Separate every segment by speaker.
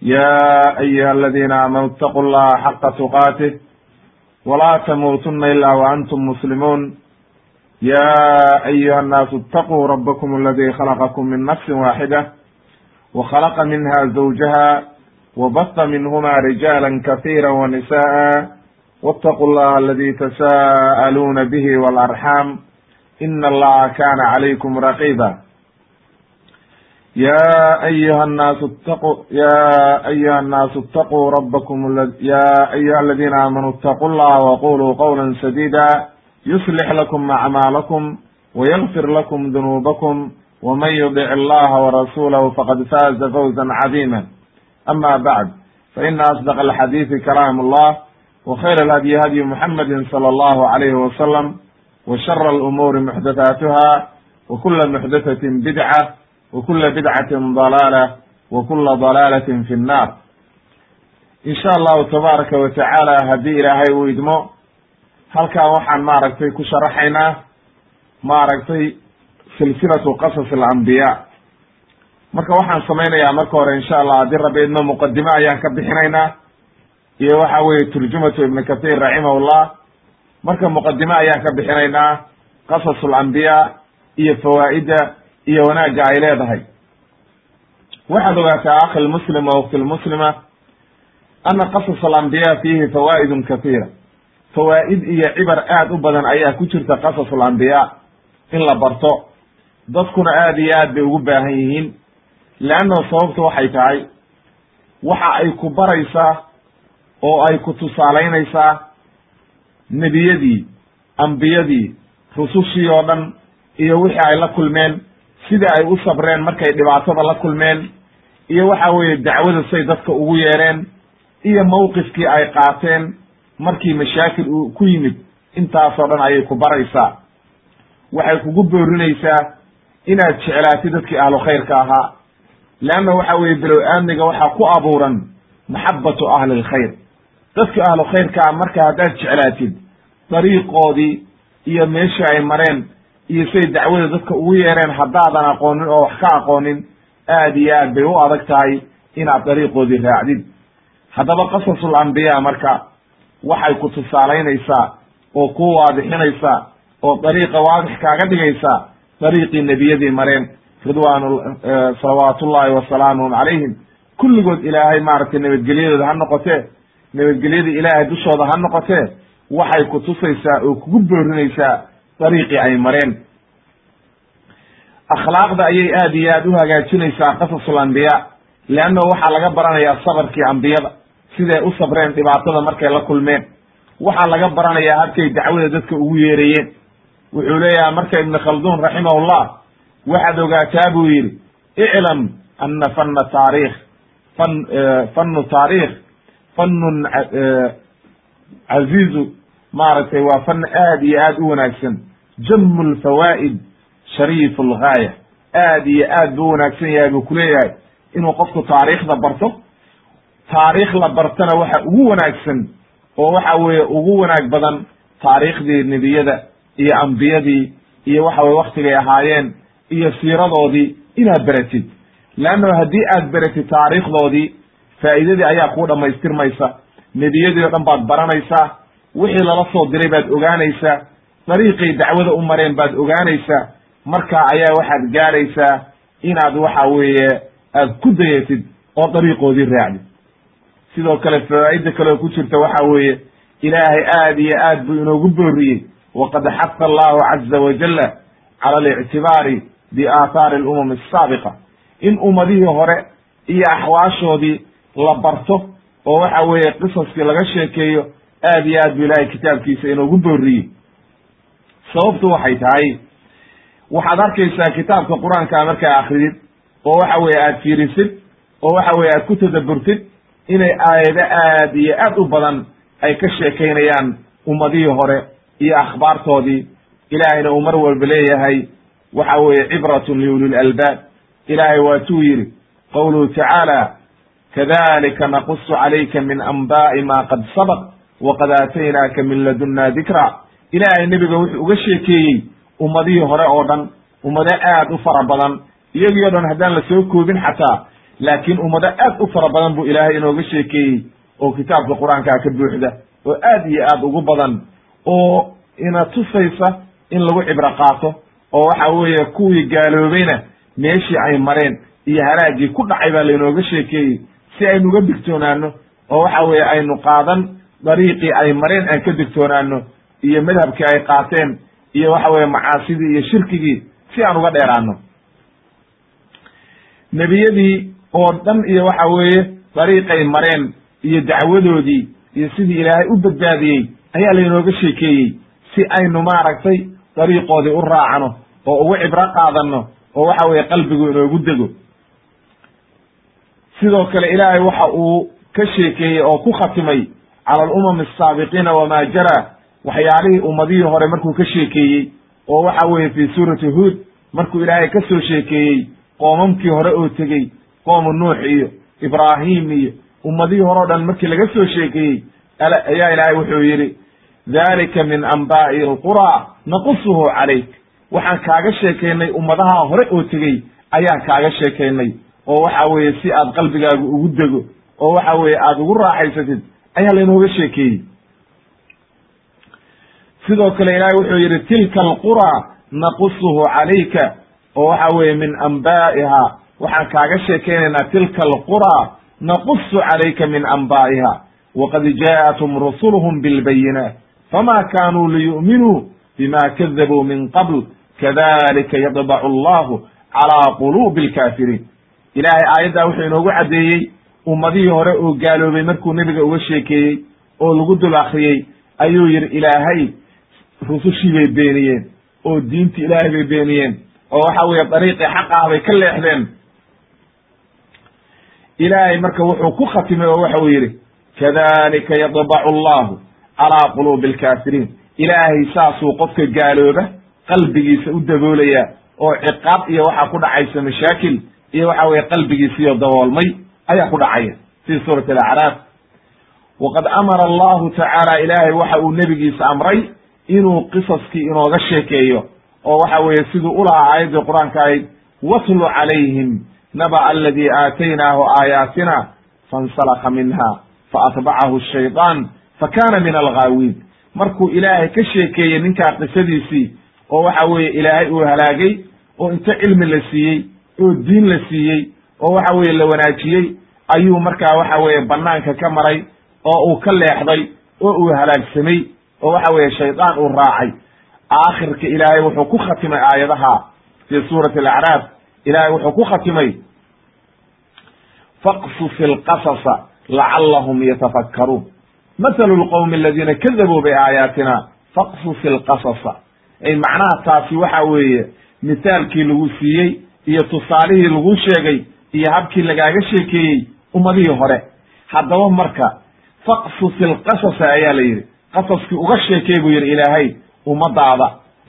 Speaker 1: ya ayuha aladiina aamanuu itaquu llaha xaqa tuqaatih walaa tamuutuna ilaa waantum muslimuun ya ayuha annaasu itaquu rabbakum aladii khalaqakum min nafsin waaxida wakhalaqa minha zawjaha wabasa minhuma rijaala kahiira wanisa'a wاtaquu llaha aladii tasaa'aluuna bihi waalarxaam ina allaha kana calaykum raqiba ya ayuha annaasu taquu ya ayuha annaasu itaquu rabbakum ya ayuha aladiina aamanuu itaquu llaha waquluu qawla sadiida yuslix lakum acmaalakum wayagfir lakum dunuubakum wman yudic allaha warasuulahu faqad faaza fawzan cadiima ama bacd faina asdaq alxadiidi kalaam allah wkhayr alhadyi hadyi muxamadi salى allahu alayhi wasalam washara alumuuri muxdathaatuha wa kula muxdathatin bidca wa kula bidcatin dalaala wa kula dalaalatin fi nnaar. Insha allahu tabaaraka wa tacaala haddii ilaahay uu idmo halkaa waxaan maaragtay ku sharaxaynaa maaragtay silsilatu qasas alambiyaa marka waxaan samaynayaa marka hore insha allah haddii rabbi idmo muqadimo ayaan ka bixinaynaa. Iyo waxa weeye turjumatu ibni kahiir raximahullah. Marka muqadimo ayaan ka bixinaynaa qasasu alambiyaa iyo fawaa'idda iyo wanaagga ay leedahay. Waxaad ogaataa akhi lmuslim wa ukti lmuslima ana qasas alambiya fiihi fawaa'idun kathiira fawaa'id iyo cibar aad u badan ayaa ku jirta qasas alambiya in la barto. Dadkuna aad iyo aad bay ugu baahan yihiin leanna sababtu waxay tahay waxa ay ku baraysaa oo ay ku tusaalaynaysaa nebiyadii ambiyadii rusushii oo dhan iyo wixii ay la kulmeen sida ay u sabreen markay dhibaatada la kulmeen iyo waxa weeye dacwada say dadka ugu yeereen iyo mawqifkii ay qaateen markii mashaakil uu ku yimid intaasoo dhan ayay ku baraysaa. Waxay kugu boorinaysaa inaad jeclaatid dadkii ahlu khayrka ahaa leanna waxa weeye bilow aadmiga waxaa ku abuuran maxabatu ahli lkhayr dadkii ahlu khayrka ah marka haddaad jeclaatid dariiqoodii iyo meeshii ay mareen iyo say dacwada dadka ugu yeereen haddaadan aqoonin oo wax ka aqoonin aad iyo aad bay u adag tahay inaad dariiqoodii raacdid. Haddaba qasasul ambiya marka waxay ku tusaalaynaysaa oo ku waadixinaysaa oo dariiqa waadix kaaga dhigaysaa dariiqii nebiyadii mareen ridwaanu salawaatullahi wasalaamuhum calayhim. Kulligood ilaahay maaragtay nabadgelyadooda ha noqotee nabadgelyada ilaahay dushooda ha noqotee waxay ku tusaysaa oo kugu boorinaysaa dariiqii ay mareen. Akhlaaqda ayay aad iyo aad u hagaajinaysaa qasasul ambiya leanna waxaa laga baranayaa sabarkii ambiyada siday u sabreen dhibaatada markay la kulmeen. Waxaa laga baranayaa habkay dacwada dadka ugu yeerayeen. Wuxuu leeyahay marka ibn khaldun raximahullah waxaad ogaataa buu yidhi iclam ana fana taarikh fan fanu taarikh fanun caziizu maaragtay waa fan aad iyo aad u wanaagsan jamu lfawaa'id shariifu lgaaya aad iyo aad buu wanaagsan yahay buu kuleeyahay inuu qofku taariikhda barto taariikh la bartana waxa ugu wanaagsan oo waxa weeye ugu wanaag badan taariikhdii nebiyada iyo ambiyadii iyo waxa weye waktigay ahaayeen iyo siiradoodii inaad beratid leanno haddii aad beratid taariikhdoodii faa'iidadii ayaa kuu dhammaystirmaysa. Nebiyadii o dhan baad baranaysaa. Wixii lala soo diray baad ogaanaysaa dariiqay dacwada u mareen baad ogaanaysaa. Markaa ayaa waxaad gaaraysaa inaad waxa weeye aad ku dayatid oo dariiqoodii raacdid. Sidoo kale fawaa'ida kaleoo ku jirta waxa weeye ilaahay aad iyo aad buu inoogu booriyey. Waqad xafa allahu caza wajala cala alictibaari biaathaari alumam asaabiqa in ummadihii hore iyo axwaashoodii la barto oo waxa weeye qisaskii laga sheekeeyo aad iyo aad buu ilahay kitaabkiisa inoogu booriyey sababtu waxay tahay waxaad arkaysaa kitaabka qur'aankaa markaa akridid oo waxa weye aad fiirisid oo waxa weye aad ku tadaburtid inay aayado aad iyo aad u badan ay ka sheekaynayaan ummadihii hore iyo akhbaartoodii. Ilaahayna uu mar walba leeyahay waxa weeye cibratun liuli lalbaab ilaahay waatuu yidhi qowluhu tacaala kadalika naqusu calayka min anba'i ma qad sabaq waqad aataynaaka min ladunna dikra ilaahay nebiga wuxuu uga sheekeeyey ummadihii hore oo dhan ummado aad u fara badan iyagii o dhan haddaan la soo koobin xataa laakiin ummado aad u fara badan buu ilaahay inooga sheekeeyey oo kitaabka qur'aankaa ka buuxda oo aad iyo aad ugu badan oo ina tusaysa in lagu cibro qaato oo waxa weeye kuwii gaaloobayna meeshii ay mareen iyo halaagii ku dhacay baa lainooga sheekeeyey si aynu uga digtoonaano oo waxa weeye aynu qaadan dariiqii ay mareen aan ka digtoonaano iyo madhabkii ay qaateen iyo waxa weeye macaasidii iyo shirkigii si aan uga dheeraano nebiyadii oo dhan iyo waxa weeye dariiqay mareen iyo dacwadoodii iyo sidii ilaahay u badbaadiyey ayaa lainooga sheekeeyey si aynu maaragtay dariiqoodii u raacno oo ugu cibro qaadanno oo waxa weeye qalbigu inoogu dego. Sidoo kale ilaahay waxa uu ka sheekeeyey oo ku khatimay cala alumami asaabiqiina wamaa jara waxyaalihii ummadihii hore markuu ka sheekeeyey oo waxa weeye fi suurati huod markuu ilaahay ka soo sheekeeyey qoomamkii hore oo tegey qoomu nuux iyo ibraahim iyo ummadihii hore o dhan markii laga soo sheekeeyey ayaa ilaahay wuxuu yidhi dalika min anbaa'i alqura naqusuhu calayk. Waxaan kaaga sheekaynay ummadaha hore oo tegey ayaan kaaga sheekaynay oo waxa weeye si aad qalbigaagu ugu dego oo waxa weeye aad ugu raaxaysatid ayaa laynooga sheekeeyey sidoo kale ilaahay wuxuu yidhi tilka alqura naqusuhu calayka oo waxa weeye min anbaa'iha. Waxaan kaaga sheekaynaynaa tilka alqura naqusu calayka min anbaa'iha waqad jaa'atum rusuluhum bilbayinaat fama kanuu liyu'minuu bima kadabuu min qabl kadalika yadbacu allahu calaa quluubi alkaafiriin ilaahay aayaddaa wuxuu inoogu caddeeyey ummadihii hore oo gaaloobay markuu nebiga uga sheekeeyey oo lagu dul akriyey ayuu yidhi ilaahay rusushii bay beeniyeen oo diintii ilaahay bay beeniyeen oo waxa weeye dariiqii xaq ah bay ka leexdeen. Ilaahay marka wuxuu ku khatimay oo waxa uu yidhi kadalika yadbacu allahu calaa quluubi alkaafiriin ilaahay saasuu qofka gaalooba qalbigiisa u daboolaya oo ciqaab iyo waxaa ku dhacaysa mashaakil iyo waxa weye qalbigiisiyo daboolmay ayaa ku dhacaya. Fi suurati alacraaf. Waqad amara allahu tacaala ilaahay waxa uu nebigiisa amray inuu qisaskii inooga sheekeeyo oo waxa weeye siduu ulahaa aayaddii qur'aanka ahayd watlu calayhim naba aladii aataynaahu aayaatina fansalaka minha faatbacahu shayطaan fakana min alghaawiin markuu ilaahay ka sheekeeyey ninkaa qisadiisii oo waxa weeye ilaahay uu halaagay oo inta cilmi la siiyey oo diin la siiyey oo waxa weeye la wanaajiyey ayuu markaa waxa weeye banaanka ka maray oo uu ka leexday oo uu halaagsamay oo waxa weeye shaydaan uu raacay. Aakhirka ilaahay wuxuu ku khatimay aayadaha fi suurati alacraaf. Ilaahay wuxuu ku khatimay faqsus ilqasasa lacallahum yatafakkaruun. Mathalu lqowmi aladiina kadabuu biaayaatina faqsus ilqasasa ay macnaha taasi waxa weeye mithaalkii lagu siiyey iyo tusaalihii lagu sheegay iyo habkii lagaaga sheekeeyey ummadihii hore. Haddaba marka faqsus ilqasasa ayaa la yidhi qasaskii uga sheekey buu yidhi ilaahay ummadaada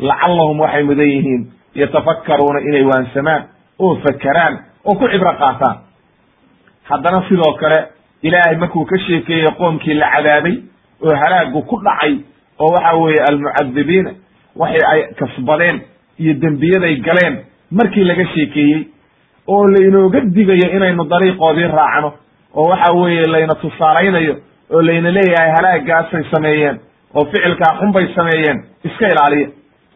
Speaker 1: lacallahum waxay mudan yihiin yatafakkaruuna inay waansamaan oo fakeraan oo ku cibro qaataan. Haddana sidoo kale ilaahay markuu ka sheekeeyey qoomkii la cadaabay oo halaagu ku dhacay oo waxa weeye almucadibiina waxay ay kasbadeen iyo dembiyaday galeen markii laga sheekeeyey oo lainooga digayo inaynu dariiqoodii raacno oo waxa weeye layna tusaalaynayo oo layna leeyahay halaagaasay sameeyeen oo ficilkaa xun bay sameeyeen iska ilaaliya.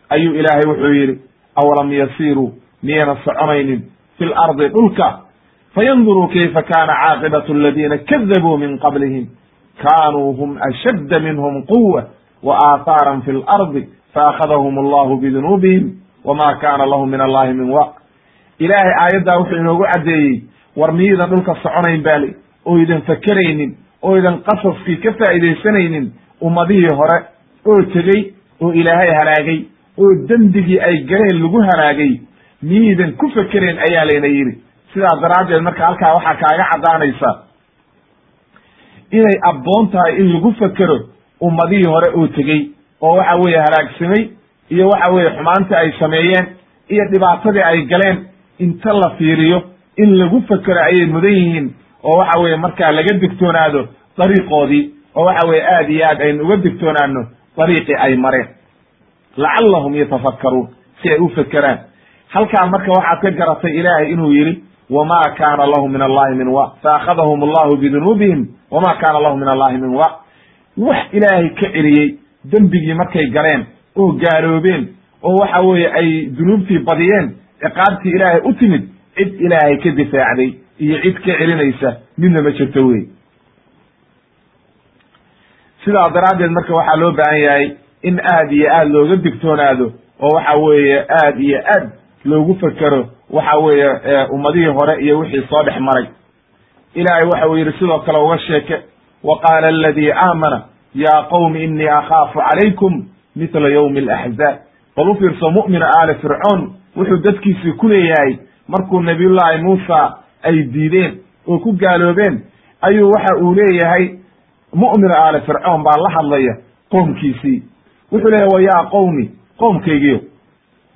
Speaker 1: Ayuu ilaahay wuxuu yidhi awalam yasiiruu miyayna soconaynin fi lardi dhulka? Fayanduruu kayfa kana caaqibatu aladina kadabuu min qablihim. Kanuu hum ashadda minhum quwa wa aahaaran fi lardi faakadahum allahu bidunuubihim wama kana lahum min allahi min waq ilaahay aayaddaa wuxuu inoogu caddeeyey war miyaydan dhulka soconayn bali oo idan fakeraynin oo idan qasaskii ka faa'iidaysanaynin ummadihii hore oo tegey oo ilaahay halaagay oo dembigii ay galeen lagu halaagay miyaydan ku fekerayn ayaa layna yidhi. Sidaas daraaddeed marka halkaa waxaa kaaga caddaanaysa inay abboon tahay in lagu fekero ummadihii hore oo tegey oo waxa weeye halaagsamay iyo waxa weeye xumaantii ay sameeyeen iyo dhibaatadii ay galeen inta la fiiriyo in lagu fekero ayay mudan yihiin oo waxa weeye markaa laga digtoonaado dariiqoodii oo waxa weeye aad iyo aad aynu uga digtoonaano dariiqii ay mareen. Lacallahum yatafakkaruun si ay u fekeraan halkaa marka waxaad ka garatay ilaahay inuu yidhi wma kana lahum min allahi min wa faakhadahum allahu bidunuubihim wama kana lahum min allahi min wa wax ilaahay ka celiyey dembigii markay galeen oo gaaloobeen oo waxa weeye ay dunuubtii badiyeen ciqaabtii ilaahay u timid cid ilaahay ka difaacday iyo cid ka celinaysa midna ma jirto wey sidaa daraaddeed marka waxaa loo baahan yahay in aad iyo aad looga digtoonaado oo waxa weeye aad iyo aad loogu fekero waxa weeye ummadihii hore iyo wixii soo dhex maray. Ilaahay waxa uu yidhi sidoo kale uga sheeke wa qaala aladii aamana ya qowmi inii akhaafu calaykum mithla ywmi alaxzaab bal u fiirso mu'mina aali fircoon wuxuu dadkiisii ku leeyahay markuu nabiyullaahi muusa ay diideen oo ku gaaloobeen ayuu waxa uu leeyahay mu'mina aali fircoon baa la hadlaya qoomkiisii. Wuxuu leeyahay wa yaa qowmi qoomkaygiyo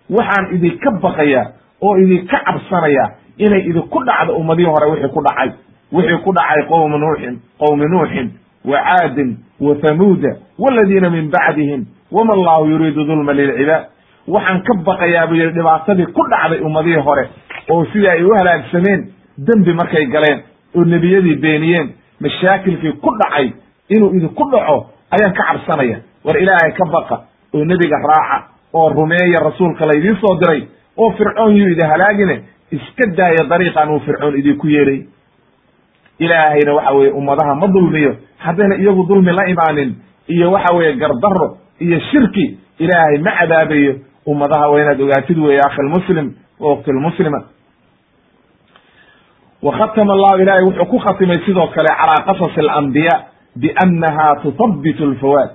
Speaker 1: waxaan idinka baqayaa oo idinka cabsanaya inay idinku dhacdo ummadihii hore wixii ku dhacay. Wixii ku dhacay qowmi nuuxin qowmi nuuxin wa caadin wa hamuuda waladiina min bacdihim wama allahu yuriidu dulma lilcibaad. Waxaan ka baqayaa buu yidhi dhibaatadii ku dhacday ummadihii hore oo sidai ay u halaagsameen dembi markay galeen oo nebiyadii beeniyeen mashaakilkii ku dhacay inuu idinku dhaco ayaan ka cabsanaya. War ilaahay ka baqa oo nebiga raaca oo rumeeya rasuulka laydiin soo diray oo fircoon yuu idi halaagine iska daaya dariiqan uu fircoon idinku yeeray ilaahayna waxa weeye ummadaha ma dulmiyo haddayna iyagu dulmi la imaanin iyo waxa weeye gardaro iyo shirki ilaahay ma cadaabayo ummadaha waa inaad ogaatid weeye akhi lmuslim wa ukti lmuslima wa khatama allahu ilahay wuxuu ku khatimay sidoo kale calaa qasasi alambiya biannaha tuthabitu lfuaad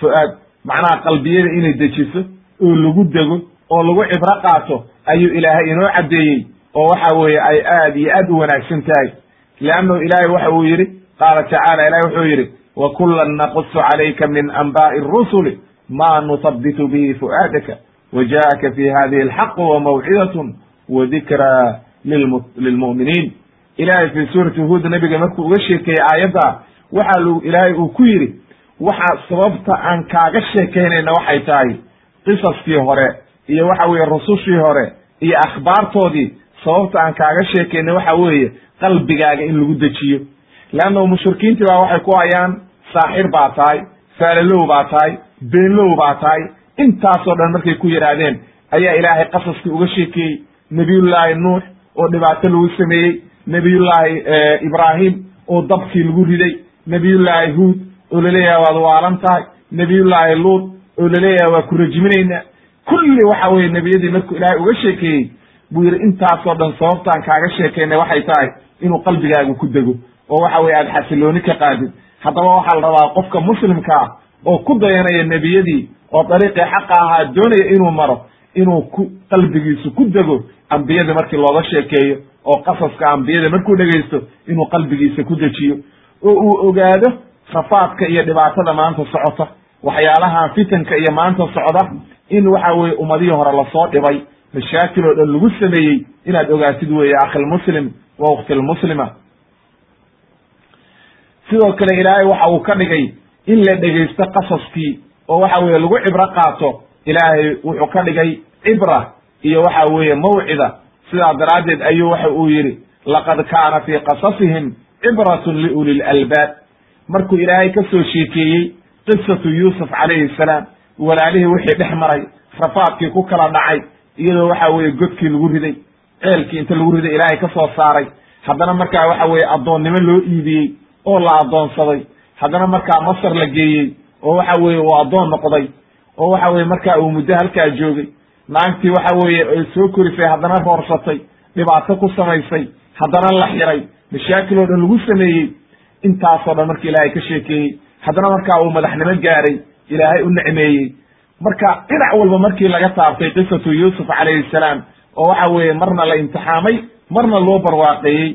Speaker 1: fu'aad macnaha qalbiyada inay dejiso oo lagu dego oo lagu cibro qaato ayuu ilaahay inoo caddeeyey oo waxa weeye ay aad iyo aad u wanaagsan tahay leannahu ilaahay waxa uu yidhi qaala tacaala ilahay wuxuu yidhi wa kullan naqusu calayka min anba'i rusuli ma nuthabitu bihi fu'aadaka wa ja'aka fi hadihi alxaqu wa mawcidatun wa dikra lilmu'miniin ilahay fi suurati huud nabiga markuu uga sheekeeyey aayadda waxa lu ilaahay uu ku yidhi waxa sababta aan kaaga sheekaynayna waxay tahay qisaskii hore iyo waxa weeye rusushii hore iyo akhbaartoodii. Sababta aan kaaga sheekaynay waxa weeye qalbigaaga in lagu dejiyo. Leannahu mushrikiintii baa waxay ku hayaan saaxir baa tahay faalalow baa tahay beenlow baa tahay. Intaasoo dhan markay ku yidhaahdeen ayaa ilaahay qasaskii uga sheekeeyey nebiyullaahi nuux oo dhibaato lagu sameeyey nebiyullaahi ibraahim oo dabkii lagu riday. Nebiyullaahi huud oo la leeyahay waad waalan tahay. Nebiyullaahi luud oo la leeyahay waa ku rajiminaynaa kulli waxa weye nebiyadii markuu ilaahay uga sheekeeyey buu yidhi intaasoo dhan sababtaan kaaga sheekaynay waxay tahay inuu qalbigaagu ku dego. Oo waxa weye aada xasilooni ka qaadid. Haddaba waxaa la rabaa qofka muslimka ah oo ku dayanaya nebiyadii oo dariiqii xaqa ahaa doonaya inuu maro inuu ku qalbigiisu ku dego ambiyada markii looga sheekeeyo oo qasaska ambiyada markuu dhegaysto inuu qalbigiisa ku dejiyo oo uu ogaado rafaadka iyo dhibaatada maanta socota waxyaalaha fitanka iyo maanta socda in waxa weye ummadihii hore la soo dhibay mashaakil oo dhan lagu sameeyey inaad ogaatid weeye akhilmuslim wa ukhtilmuslima sidoo kale ilaahay waxa uu ka dhigay in la dhegaysto qasaskii oo waxa weeye lagu cibro qaato ilaahay wuxuu ka dhigay cibra iyo waxa weeye mawcida sidaa daraaddeed ayuu waxa uu yidhi laqad kaana fii qasasihim cibratun liuli lalbaab markuu ilaahay ka soo sheekeeyey qisatu yuusuf calayhi salaam walaalihii wixii dhex maray rafaadkii ku kala dhacay iyadoo waxa weeye godkii lagu riday ceelkii inta lagu riday ilaahay ka soo saaray. Haddana markaa waxa weeye addoonnimo loo iibiyey oo la addoonsaday haddana markaa masar la geeyey oo waxa weeye uu addoon noqday oo waxa weye markaa uu muddo halkaa joogay naagtii waxa weeye ay soo korisay haddana roorsatay dhibaato ku samaysay haddana la xiray mashaakil oo dhan lagu sameeyey. Intaasoo dhan marka ilaahay ka sheekeeyey haddana markaa uu madaxnimo gaaray ilaahay u necmeeyey marka dhinac walba markii laga taabtay qisatu yuusuf calayhi salaam oo waxa weeye marna la imtixaamay marna loo barwaaqeeyey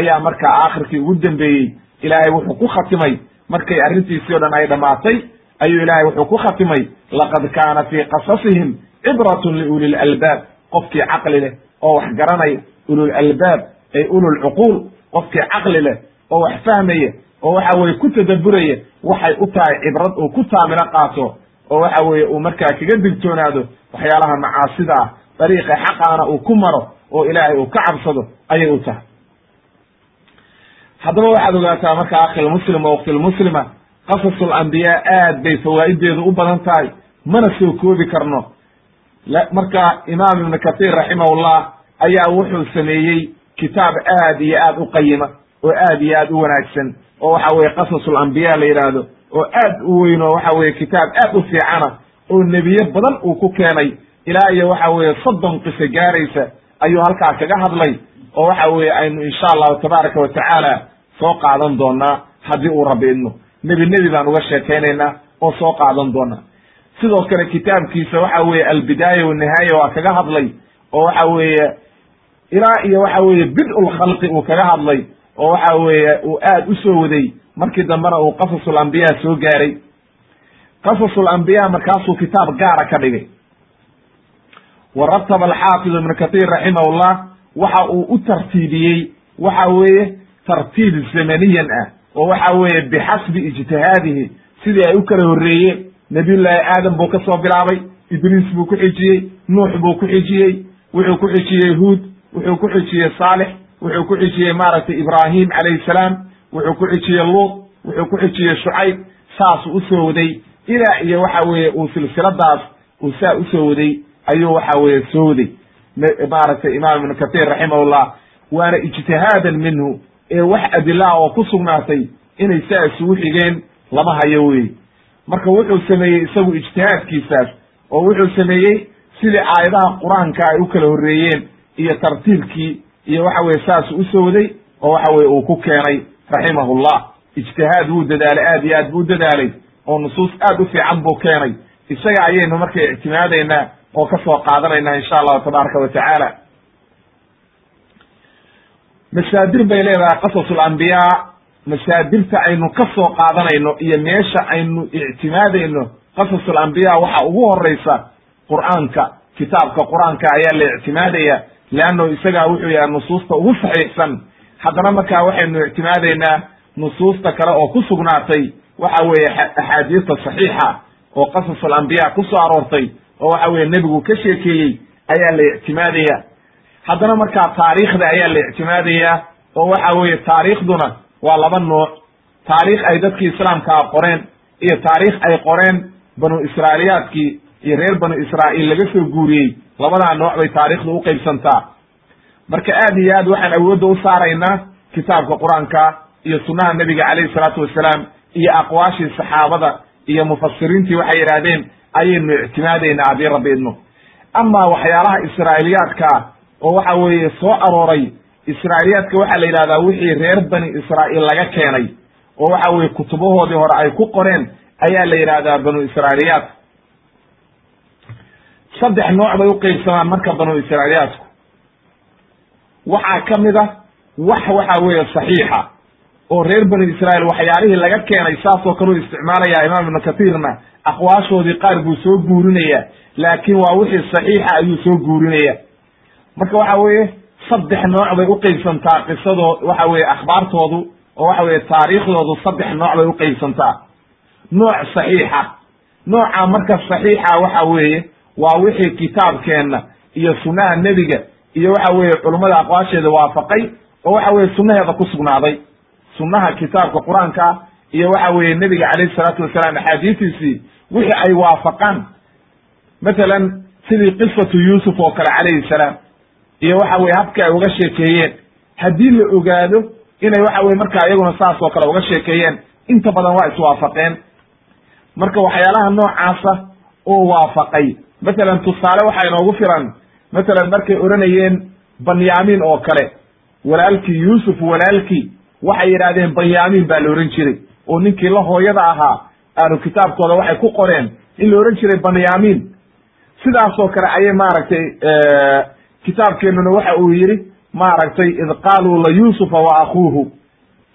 Speaker 1: ayaa markaa aakhirkii ugu dambeeyey ilaahay wuxuu ku khatimay. Markay arrintiisii o dhan ay dhammaatay ayuu ilaahay wuxuu ku khatimay. Laqad kaana fii qasasihim cibratun liuli lalbaab qofkii caqli leh oo wax garanaya. Ulul albaab ay ulul cuquul. Qofkii caqli leh oo wax fahmaya oo waxa weye ku tadabburaya waxay u tahay cibrad uu ku taamilo qaato oo waxa weeye uu markaa kaga digtoonaado waxyaalaha macaasida ah. Dariiqa xaqaana uu ku maro oo ilaahay uu ka cabsado ayay u tahay. Haddaba waxaad ogaataa marka akhilmuslim oo waktilmuslima qasasul ambiyaa aad bay fawaa'ideedu u badan tahay. Mana soo koobi karno marka imaam ibnu kathir raximahullah ayaa wuxuu sameeyey kitaab aad iyo aad u qayima oo aad iyo aad u wanaagsan oo waxa weye qasasul ambiya la yidhaahdo oo aad u weyn oo waxa weye kitaab aad u fiicana oo nebiye badan uu ku keenay. Ilaa iyo waxa weye soddon qiso gaaraysa ayuu halkaa kaga hadlay oo waxa weye aynu insha allahu tabaaraka wa tacaala soo qaadan doonaa haddii uu rabbi idmo. Nebi nebi baan uga sheekaynaynaa oo soo qaadan doonaa sidoo kale kitaabkiisa waxa weeye albidaaya wanihaaya waa kaga hadlay oo waxa weeye ilaa iyo waxa weeye bid-ul khalqi uu kaga hadlay oo waxa weeye uu aad u waday markii dambena uu qasasul soo gaaray. Qasasul markaasuu kitaab gaara ka dhigay. Wa rataba alxaafid ibnu kathir raximahullah waxa uu u tartiibiyey waxa weeye tartiib zamaniyan ah oo waxa weeye bixasbi ijtihaadihi sidii ay u kala horreeyeen nabiyullaahi aadam buu ka soo bilaabay idriis buu ku xijiyey nuux buu ku xijiyey wuxuu ku xijiyey huud wuxuu ku xijiyey saalix wuxuu ku xijiyey maaragtay ibraahim calayhi salaam wuxuu ku xijiyey luut wuxuu ku xijiyey shucayb saasuu u soo waday. Ilaa iyo waxa weeye uu silsiladaas uu saa u soo waday ayuu waxa weeye soo waday. Maaragtay imaam ibnu kathir raximahullah waana ijtihaadan minhu ee wax adilaa oo ku sugnaatay inay saa isugu xigeen lama hayo wey marka wuxuu sameeyey isagu ijtihaadkiisaas oo wuxuu sameeyey sidii aayadaha qur'aanka ay u kala horreeyeen iyo tartiibkii iyo waxa weye saasu u soo waday oo waxa weye uu ku keenay raximahullah ijtihaad wuu dadaalay aad iyo aad buu dadaalay oo nusuus aad u fiican buu keenay. Isaga ayaynu marka ictimaadaynaa oo ka soo qaadanaynaa insha allahu tabaaraka wa tacaala. Masaadir bay leedahay qasasul ambiyaa masaadirta aynu ka soo qaadanayno iyo meesha aynu ictimaadayno qasasul ambiya waxa ugu horeysa qur'aanka kitaabka qur'aanka ayaa la ictimaadaya leanno isagaa wuxuu yahay nusuusta ugu saxiixsan haddana markaa waxaynu ictimaadaynaa nusuusta kale oo ku sugnaatay waxa weeye axaadiista saxiixa oo qasasul ambiya ku aroortay oo waxa weye nebigu ka sheekeeyey ayaa la ictimaadaya. Haddana markaa taariikhda ayaa la ictimaadaya oo waxa weeye taariikhduna waa laba nooc. Taariikh ay dadkii islaamkaa qoreen iyo taariikh ay qoreen banu israailiyaadkii iyo reer banu israa'iil laga soo guuriyey. Labadaa nooc bay taariikhdu uqaybsantaa marka aad iyo aad waxaan awoodda u saaraynaa kitaabka qur'aanka iyo sunnaha nebiga calayhi salaatu wasalaam iyo aqwaashii saxaabada iyo mufasiriintii waxay yidhaahdeen ayaynu ictimaadaynaa haddii rabbi idmo. Amaa waxyaalaha israa'iiliyaadka oo waxa weeye soo arooray israa'iiliyaadka waxaa la yidhahdaa wixii reer bani israa'iil laga keenay oo waxa weye kutubahoodii hore ay ku qoreen ayaa la yidhahdaa banu israa'iiliyaadka saddex nooc bay uqaybsamaan marka banu israa'iiliyaadku waxaa ka mid a wax waxa weeye saxiixa oo reer banu israa'iil waxyaalihii laga keenay saasoo kale u isticmaalaya imaam ibnu kathirna aqwaashoodii qaar buu soo guurinaya laakiin waa wixii saxiixa ayuu soo guurinaya marka waxa weeye saddex nooc bay uqaybsantaa qisadoo waxa weye akhbaartoodu oo waxa weye taariikhdoodu saddex nooc bay uqaybsantaa nooc saxiixa. Nooca marka saxiixa waxa weeye waa wixii kitaabkeenna iyo sunnaha nebiga iyo waxa weeye culummada aqwaasheeda waafaqay oo waxa weye sunnaheeda ku sugnaaday. Sunnaha kitaabka qur'aanka iyo waxa weeye nebiga calayhi salaatu wasalaam axaadiistiisii wixii ay waafaqaan. Mathalan sidii qisatu yuusuf oo kale calayhi salaam iyo waxa weye habka ay uga sheekeeyeen. Haddii la ogaado inay waxa weye markaa iyaguna saas oo kale uga sheekeeyeen inta badan waa iswaafaqeen. Marka waxyaalaha noocaasa oo waafaqay mathalan tusaale waxaa inoogu filan mathalan markay odhanayeen banyamin oo kale walaalkii yuusuf walaalkii waxay yidhahdeen banyamin baa la ohan jiray. Oo ninkii la hooyada ahaa ahlu kitaabkooda waxay ku qoreen in la ohan jiray banyamin sidaasoo kale ayay maaragtay kitaabkeenuna waxa uu yidhi maaragtay id qaaluu la yuusufa wa akuuhu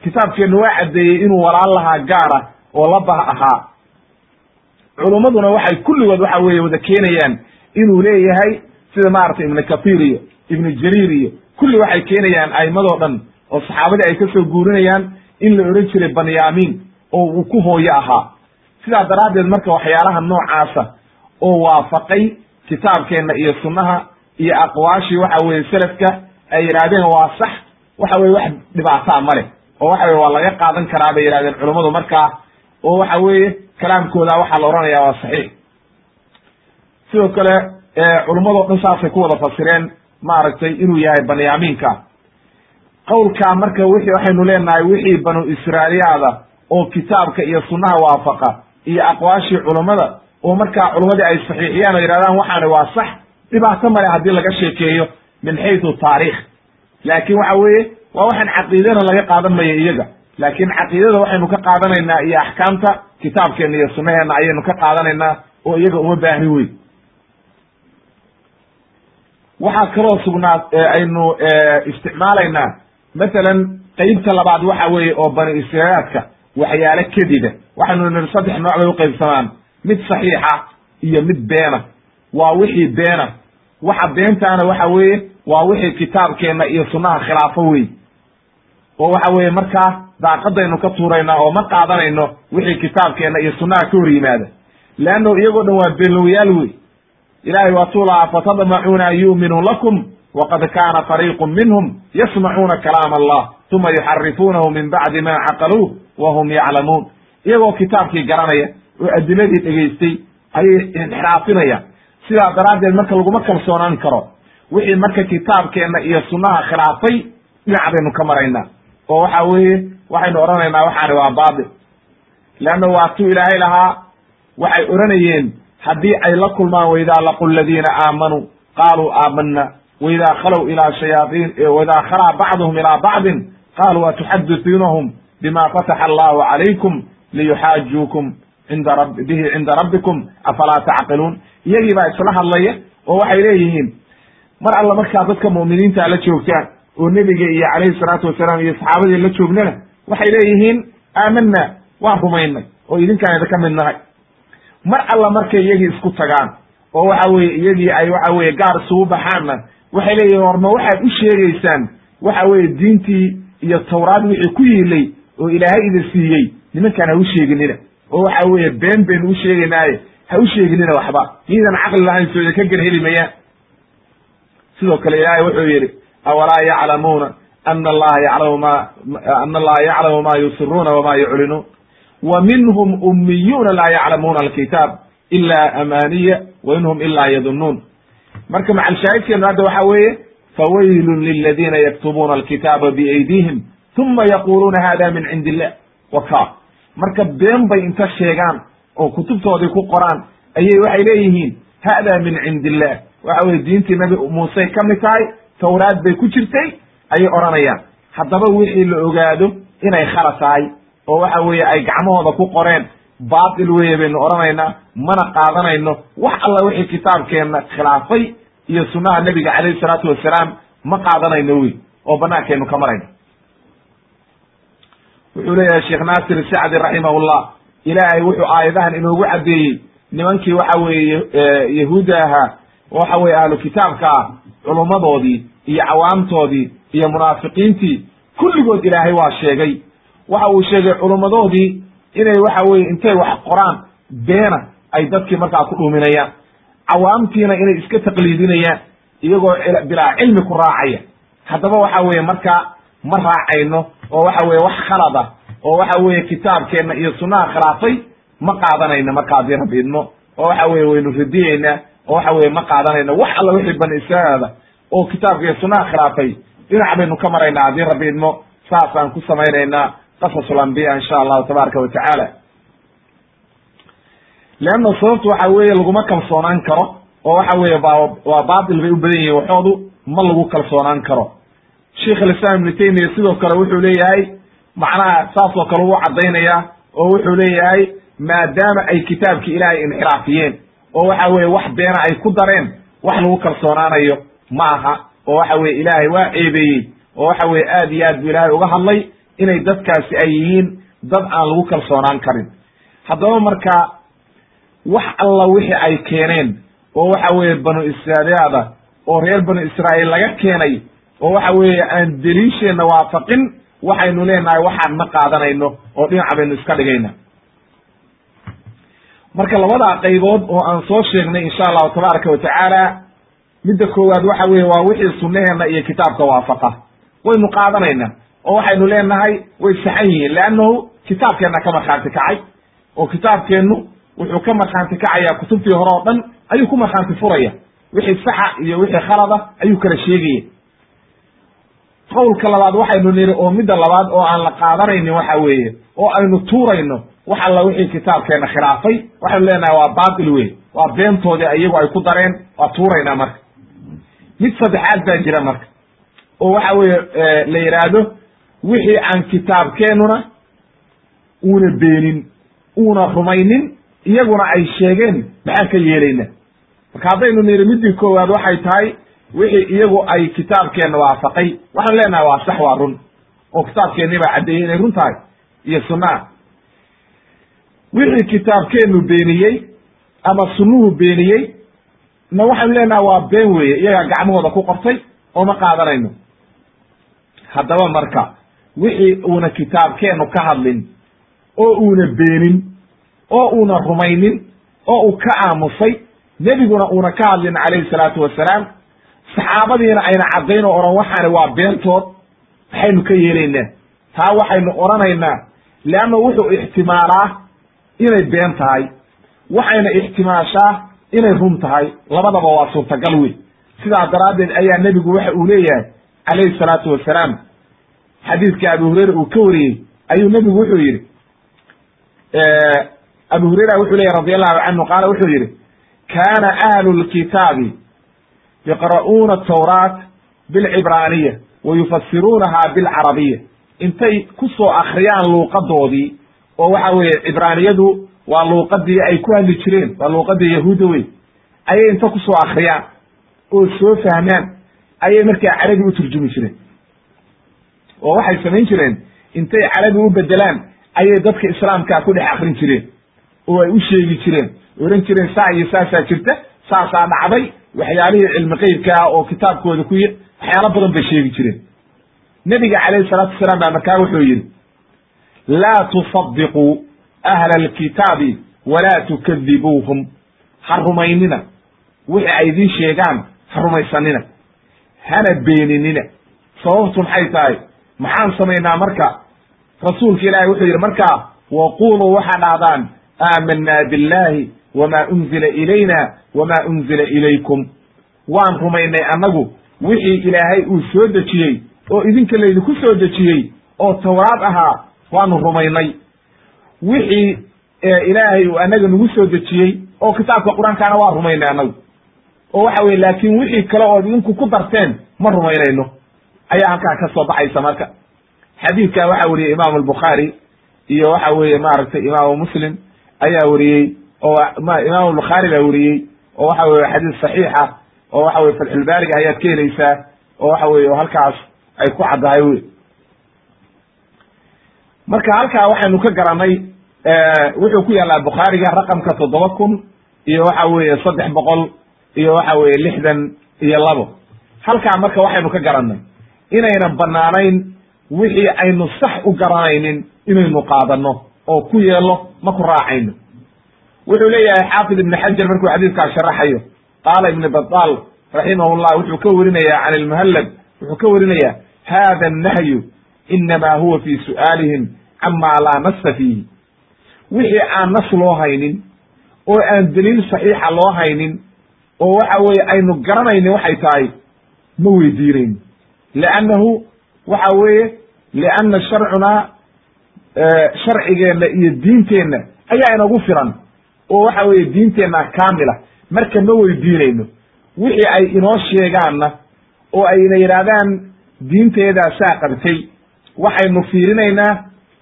Speaker 1: kitaabkeenna waa caddeeyey inuu walaal lahaa gaara oo la bah ahaa. Culummaduna waxay kulligood waxa weeye wada keenayaan inuu leeyahay sida maaragtay ibnu kathir iyo ibnu jariir iyo kulli waxay keenayaan a'immadoo dhan oo saxaabadii ay ka soo guurinayaan in la odhan jiray banyamin oo uu ku hooyo ahaa. Sidaa daraaddeed marka waxyaalaha noocaasa oo waafaqay kitaabkeenna iyo sunnaha iyo aqwaashii waxa weeye selafka ay yidhaahdeen waa sax waxa weye wax dhibaataa ma leh oo waxa weye waa laga qaadan karaa bay yidhahdeen culummadu markaa oo waxa weeye kalaamkooda waxaa la odhanaya waa saxiix. Sidoo kale culummadoo dhan saasay ku wada fasireen maaragtay inuu yahay banyaminka qowlkaa marka wixii waxaynu leenahay wixii banu israa'iyaada oo kitaabka iyo sunnaha waafaqa iyo aqwaashii culummada oo markaa culummadii ay saxiixiyaan oo yidhahdaan waxaani waa sax dhibaato male haddii laga sheekeeyo min xaysu taarikh laakin waxa weeye waa waxaan caqiidana laga qaadan maya iyaga. Laakin caqiidada waxaynu ka qaadanaynaa iyo axkaamta kitaabkeena iyo sunnaheena ayaynu ka qaadanaynaa oo iyaga uma baahni weyn. Waxaa kaloo sugnaa aynu isticmaalaynaa. Mathalan qeybta labaad waxa weeye oo bani israayaadka waxyaalo kedida waxaynu niri saddex nooc bay uqaybsamaan mid saxiixa iyo mid beena waa wixii beena. Waxa beentaana waxa weeye waa wixii kitaabkeenna iyo sunnaha khilaafo wey oo waxa weeye markaa daaqadaynu ka tuuraynaa oo ma qaadanayno wixii kitaabkeenna iyo sunnaha ka hor yimaada. Leanno iyagoo dhan waa beenlowyaal wey ilahay waa tuu lahaa fatadmacuuna an yu'minuu lakum waqad kaana fariiqu minhum yasmacuuna kalaam allah uma yuxarifuunahu min bacdi ma caqaluuh wa hum yaclamuun. Iyagoo kitaabkii garanaya oo adiladii dhegaystay ayay inxiraafinayaan sidaa daraaddeed marka laguma kalsoonaan karo wixii marka kitaabkeenna iyo sunnaha khilaafay dhinac baynu ka maraynaa. Oo waxa weeye waxaynu odhanaynaa waxaani waa baatil leanna waa tuu ilaahay lahaa waxay odhanayeen haddii ay la kulmaan waidaa laqu ladiina aamanuu qaaluu aamana waidaa khalow ilaa shayaain waidaa khalaa bacduhum ilaa bacdin qaaluu atuxadithuunahum bima fataxa allahu calaykum liyuxaajuukum cinda rab bihi cinda rabbikum afalaa tacqiluun? Iyagii baa isla hadlaya oo waxay leeyihiin mar alla markaa dadka mu'miniinta la joogtaan oo nebiga iyo calayhi salaatu wasalaam iyo saxaabadii la joognana waxay leeyihiin aamanna waan rumaynay oo idinkaan idinka mid nahay. Mar alla markay iyagii isku tagaan oo waxa weye iyagii ay waxa weye gaar isugu baxaanna waxay leeyihiin warma waxaad u sheegaysaan waxa weye diintii iyo tawraad wixii ku yiilay oo ilaahay idin siiyey nimankaan ha u sheeginina oo waxa weeye been baynu u sheegaynaaye ha u sheeginina waxba. Miidan caqli lahayn soo idinka gerheli mayaan sidoo kale ilaahay wuxuu yidhi awalaa yaclamuuna ana allaha yaclamu ma ana allaha yaclamu ma yusiruuna wama yuclinuun wa minhum ummiyuuna laa yaclamuuna alkitaab ila amaniya wa in hum ila yadunuun marka macalshaahidkeenu hadda waxa weeye fawaylun liladiina yaktubuuna alkitaaba biaydihim uma yaquluuna hada min cindi illah waka marka been bay inta sheegaan oo kutubtoodii ku qoraan ayay waxay leeyihiin hada min cindi illah waxa weye diintii nabi muusey ka mid tahay tawraad bay ku jirtay ayay odhanayaan. Haddaba wixii la ogaado inay khala tahay oo waxa weeye ay gacmahooda ku qoreen baatil weye baynu odhanaynaa mana qaadanayno wax alla wixii kitaabkeenna khilaafay iyo sunnaha nebiga calayhi salaatu wasalaam ma qaadanayno wey oo bannaankaynu ka marayno wuxuu leeyahay sheekh naasir sacdi raximahullah ilaahay wuxuu aayadahan inoogu caddeeyey. Nimankii waxa weeye yahuudda ahaa waxa weye ahlu kitaabka ah culummadoodii iyo cawaamtoodii iyo munaafiqiintii kulligood ilaahay waa sheegay. Waxa uu sheegay culummadoodii inay waxa weye intay wax qoraan beena ay dadkii markaa ku dhuuminayaan. Cawaamtiina inay iska taqliidinayaan iyagoo bilaa cilmi ku raacaya. Haddaba waxa weeye markaa ma raacayno oo waxa weye wax khalad ah oo waxa weeye kitaabkeenna iyo sunnaha khilaafay ma qaadanayno marka haddii rabbi idmo. Oo waxa weye waynu radiyeynaa oo waxa weye ma qaadanayno wax alla wixii bani israaada oo kitaabka iyo sunnaha khilaafay dhinac baynu ka maraynaa haddii rabbi idmo saasaan ku samaynaynaa qasasul ambiya insha allahu tabaaraka wa tacaala. Leanna sababtu waxa weeye laguma kalsoonaan karo oo waxa weeye ba waa baatil bay u badan yihiin waxoodu ma lagu kalsoonaan karo sheikh alislaam ibnu taymiya sidoo kale wuxuu leeyahay macnaha saas oo kale uu caddaynaya oo wuxuu leeyahay maadaama ay kitaabkii ilaahay inxiraafiyeen oo waxa weye wax beena ay ku dareen wax lagu kalsoonaanayo ma aha oo waxa weye ilaahay waa ceebeeyey oo waxa weye aad iyo aad bu ilaahay uga hadlay inay dadkaasi ay yihiin dad aan lagu kalsoonaan karin. Haddaba marka wax alla wixii ay keeneen oo waxa weeye banu israa'iyaada oo reer banu israa'iil laga keenay oo waxa weeye aan deliisheenna waafaqin waxaynu leenahay waxaan ma qaadanayno oo dhinaca baynu iska dhigayna. Marka labadaa qaybood oo aan soo sheegnay insha allahu tabaaraka wa tacaala midda koowaad waxa weeye waa wixii sunnaheena iyo kitaabka waafaqa. Waynu qaadanaynaa oo waxaynu leenahay way saxan yihiin leannahu kitaabkeenna ka markhaanti kacay oo kitaabkeennu wuxuu ka markhaanti kacayaa kutubtii hore oo dhan ayuu ku markhaanti furaya. Wixii saxa iyo wixii khalada ayuu kala sheegaya qowlka labaad waxaynu niri oo midda labaad oo aan la qaadanaynin waxa weeye oo aynu tuurayno wax alla wixii kitaabkeena khilaafay waxaynu leenahay waa baatil wey waa beentoodii iyagu ay ku dareen waa tuuraynaa marka. Mid saddexaad baa jira marka oo waxa weeye la yidhaahdo wixii aan kitaabkeenuna uuna beenin uuna rumaynin iyaguna ay sheegeen maxaan ka yeelayna. Marka haddaynu niri middii koowaad waxay tahay wixii iyagu ay kitaabkeenna waafaqay. Waxaan leenahay waa sax waa run. Oo kitaabkeennii baa caddeeyey inay run tahay iyo sunnaha wixii kitaabkeennu beeniyey ama sunnuhu beeniyey na waxaynu leenahay waa been weeye iyagaa gacmahooda ku qortay oo ma qaadanayno. Haddaba marka wixii uuna kitaabkeennu ka hadlin oo uuna beenin oo uuna rumaynin oo uu ka aamusay nebiguna uuna ka hadlin calayhi salaatu wasalaam saxaabadiina ayna caddayn oo odhan waxaani waa beentood maxaynu ka yeelaynaa. Taa waxaynu odhanaynaa leanna wuxuu ixtimaalaa inay been tahay waxayna ixtimaashaa inay run tahay. Labadaba waa suurtagal wey sidaa daraaddeed ayaa nebigu waxa uu leeyahay calayhi salaatu wasalaam xadiidka abu hureyra uu ka wariyey ayuu nebigu wuxuu yidhi abu hureyra wuxuu leyahy radi allahu canhu qaala wuxuu yidhi kaana ahlu lkitaabi yaqra'uuna tawraat bilcibraaniya wa yufasiruunaha bilcarabiya intay ku soo akriyaan luuqadoodii oo waxa weeye cibraaniyadu waa luuqadii ay ku hadli jireen waa luuqadii yahuudda wey ayay inta ku soo akriyaan oo soo fahmaan ayay markaa carabi u turjumi jireen oo waxay samayn jireen intay carabi u bedelaan ayay dadka islaamkaa ku dhex akrin jireen oo ay u sheegi jireen oran jireen saa iyo saasaa jirta saasaa dhacday waxyaalihii cilmi qeybka ah oo kitaabkooda ku waxyaalo badan bay sheegi jireen. Nebiga calayhi salaatu wasalaam baa markaa wuxuu yidhi laa tusadiquu ahla alkitaabi walaa tukadibuuhum ha rumaynina. Wixii ay idiin sheegaan ha rumaysanina. Hana beeninina. Sababtu maxay tahay? Maxaan samaynaa marka? Rasuulka ilaahay wuxuu yidhi markaa waquluu waxaa dhahdaan aamanaa billahi wma unzila ilayna wma unzila ilaykum waan rumaynay annagu wixii ilaahay uu soo dejiyey oo idinka laydinku soo dejiyey oo tawraad ahaa waanu rumaynay. Wixii ilaahay uu annaga nagu soo dejiyey oo kitaabka qur'aankaana waa rumaynay annagu. Oo waxa weye laakin wixii kale ood idinku ku darteen ma rumaynayno. Ayaa halkaa ka soo baxaysa marka. Xadiidka waxaa weriyey imaamu albukhaari iyo waxa weeye maaragtay imaamu muslim ayaa weriyey oo imam bukhaari baa weriyey oo waxa weye xadiis saxiixa oo waxa weye fatxulbaariga ayaad ka helaysaa oo waxa weye halkaas ay ku caddahay wey marka halkaa waxaynu ka garanay wuxuu ku yaallaa bukhaariga raqamka toddoba kun iyo waxa weeye saddex boqol iyo waxa weye lixdan iyo labo. Halkaa marka waxaynu ka garanay inaynan banaanayn wixii aynu sax u garanaynin inaynu qaadano oo ku yeelo ma ku raacayno wuxuu leeyahay xaafid ibn xajar markuu xadiidkaa sharaxayo qaala ibn batal raximahullah wuxuu ka warinaya can ilmuhallab wuxuu ka warinaya hada annahyu inama huwa fi su'aalihim cama laa nasa fiihi. Wixii aan nas loo haynin oo aan daliil saxiixa loo haynin oo waxa weeye aynu garanaynin waxay tahay ma weydiinayno liannahu waxa weeye lianna sharcunaa sharcigeenna iyo diinteenna ayaa inagu filan oo waxa weeye diinteenna kaamila. Marka ma weydiinayno wixii ay inoo sheegaanna oo ayna yidhaahdaan diinteedaa saa qabtay waxaynu fiirinaynaa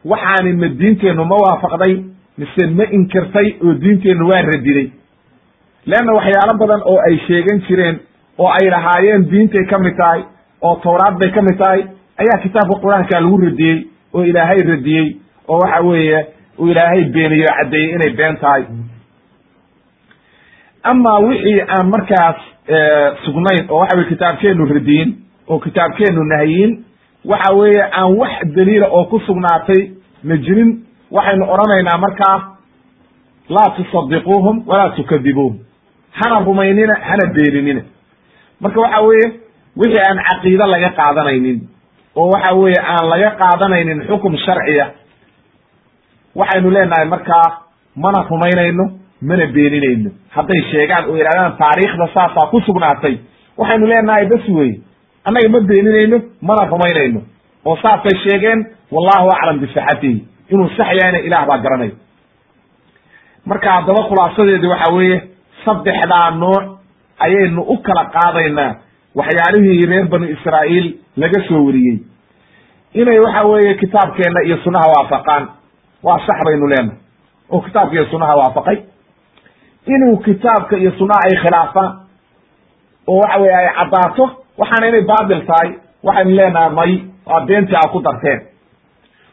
Speaker 1: waxaani ma diinteennu ma waafaqday mise ma inkirtay oo diinteennu waa radiday. Leanna waxyaalo badan oo ay sheegan jireen oo ay lahaayeen diintay ka mid tahay oo tawraad bay ka mid tahay ayaa kitaabka qur'aanka lagu radiyey oo ilaahay radiyey oo waxa weeye uu ilaahay beeniyo caddeeyey inay been tahay amaa wixii aan markaas sugnayn oo waxa weye kitaabkeenu radiyin oo kitaabkeenu nahyin waxa weeye aan wax daliila oo ku sugnaatay ma jirin. Waxaynu odhanaynaa markaa laa tusadiquuhum walaa tukadibuuhum hana rumaynina hana beeninina marka waxa weeye wixii aan caqiide laga qaadanaynin oo waxa weeye aan laga qaadanaynin xukum sharciya waxaynu leenahay markaa mana rumaynayno mana beeninayno. Hadday sheegaan oo yidhahdaan taariikhda saasaa ku sugnaatay. Waxaynu leenahay bas weye annaga ma beeninayno mana rumaynayno. Oo saasay sheegeen wallahu aclam bisixatihi inuu sax yahayna ilaah baa garanaya marka haddaba khulaasadeedi waxa weeye saddexdaa nooc ayaynu u kala qaadaynaa waxyaalihii reer banu israa'iil laga soo wariyey. Inay waxa weeye kitaabkeenna iyo sunnaha waafaqaan. Waa sax baynu leenahay. Oo kitaabka iyo sunnaha waafaqay inuu kitaabka iyo sunnaha ay khilaafaan oo waxa weye ay caddaato waxaana inay baatil tahay waxaynu leenahay may waa beentii aa ku darteen.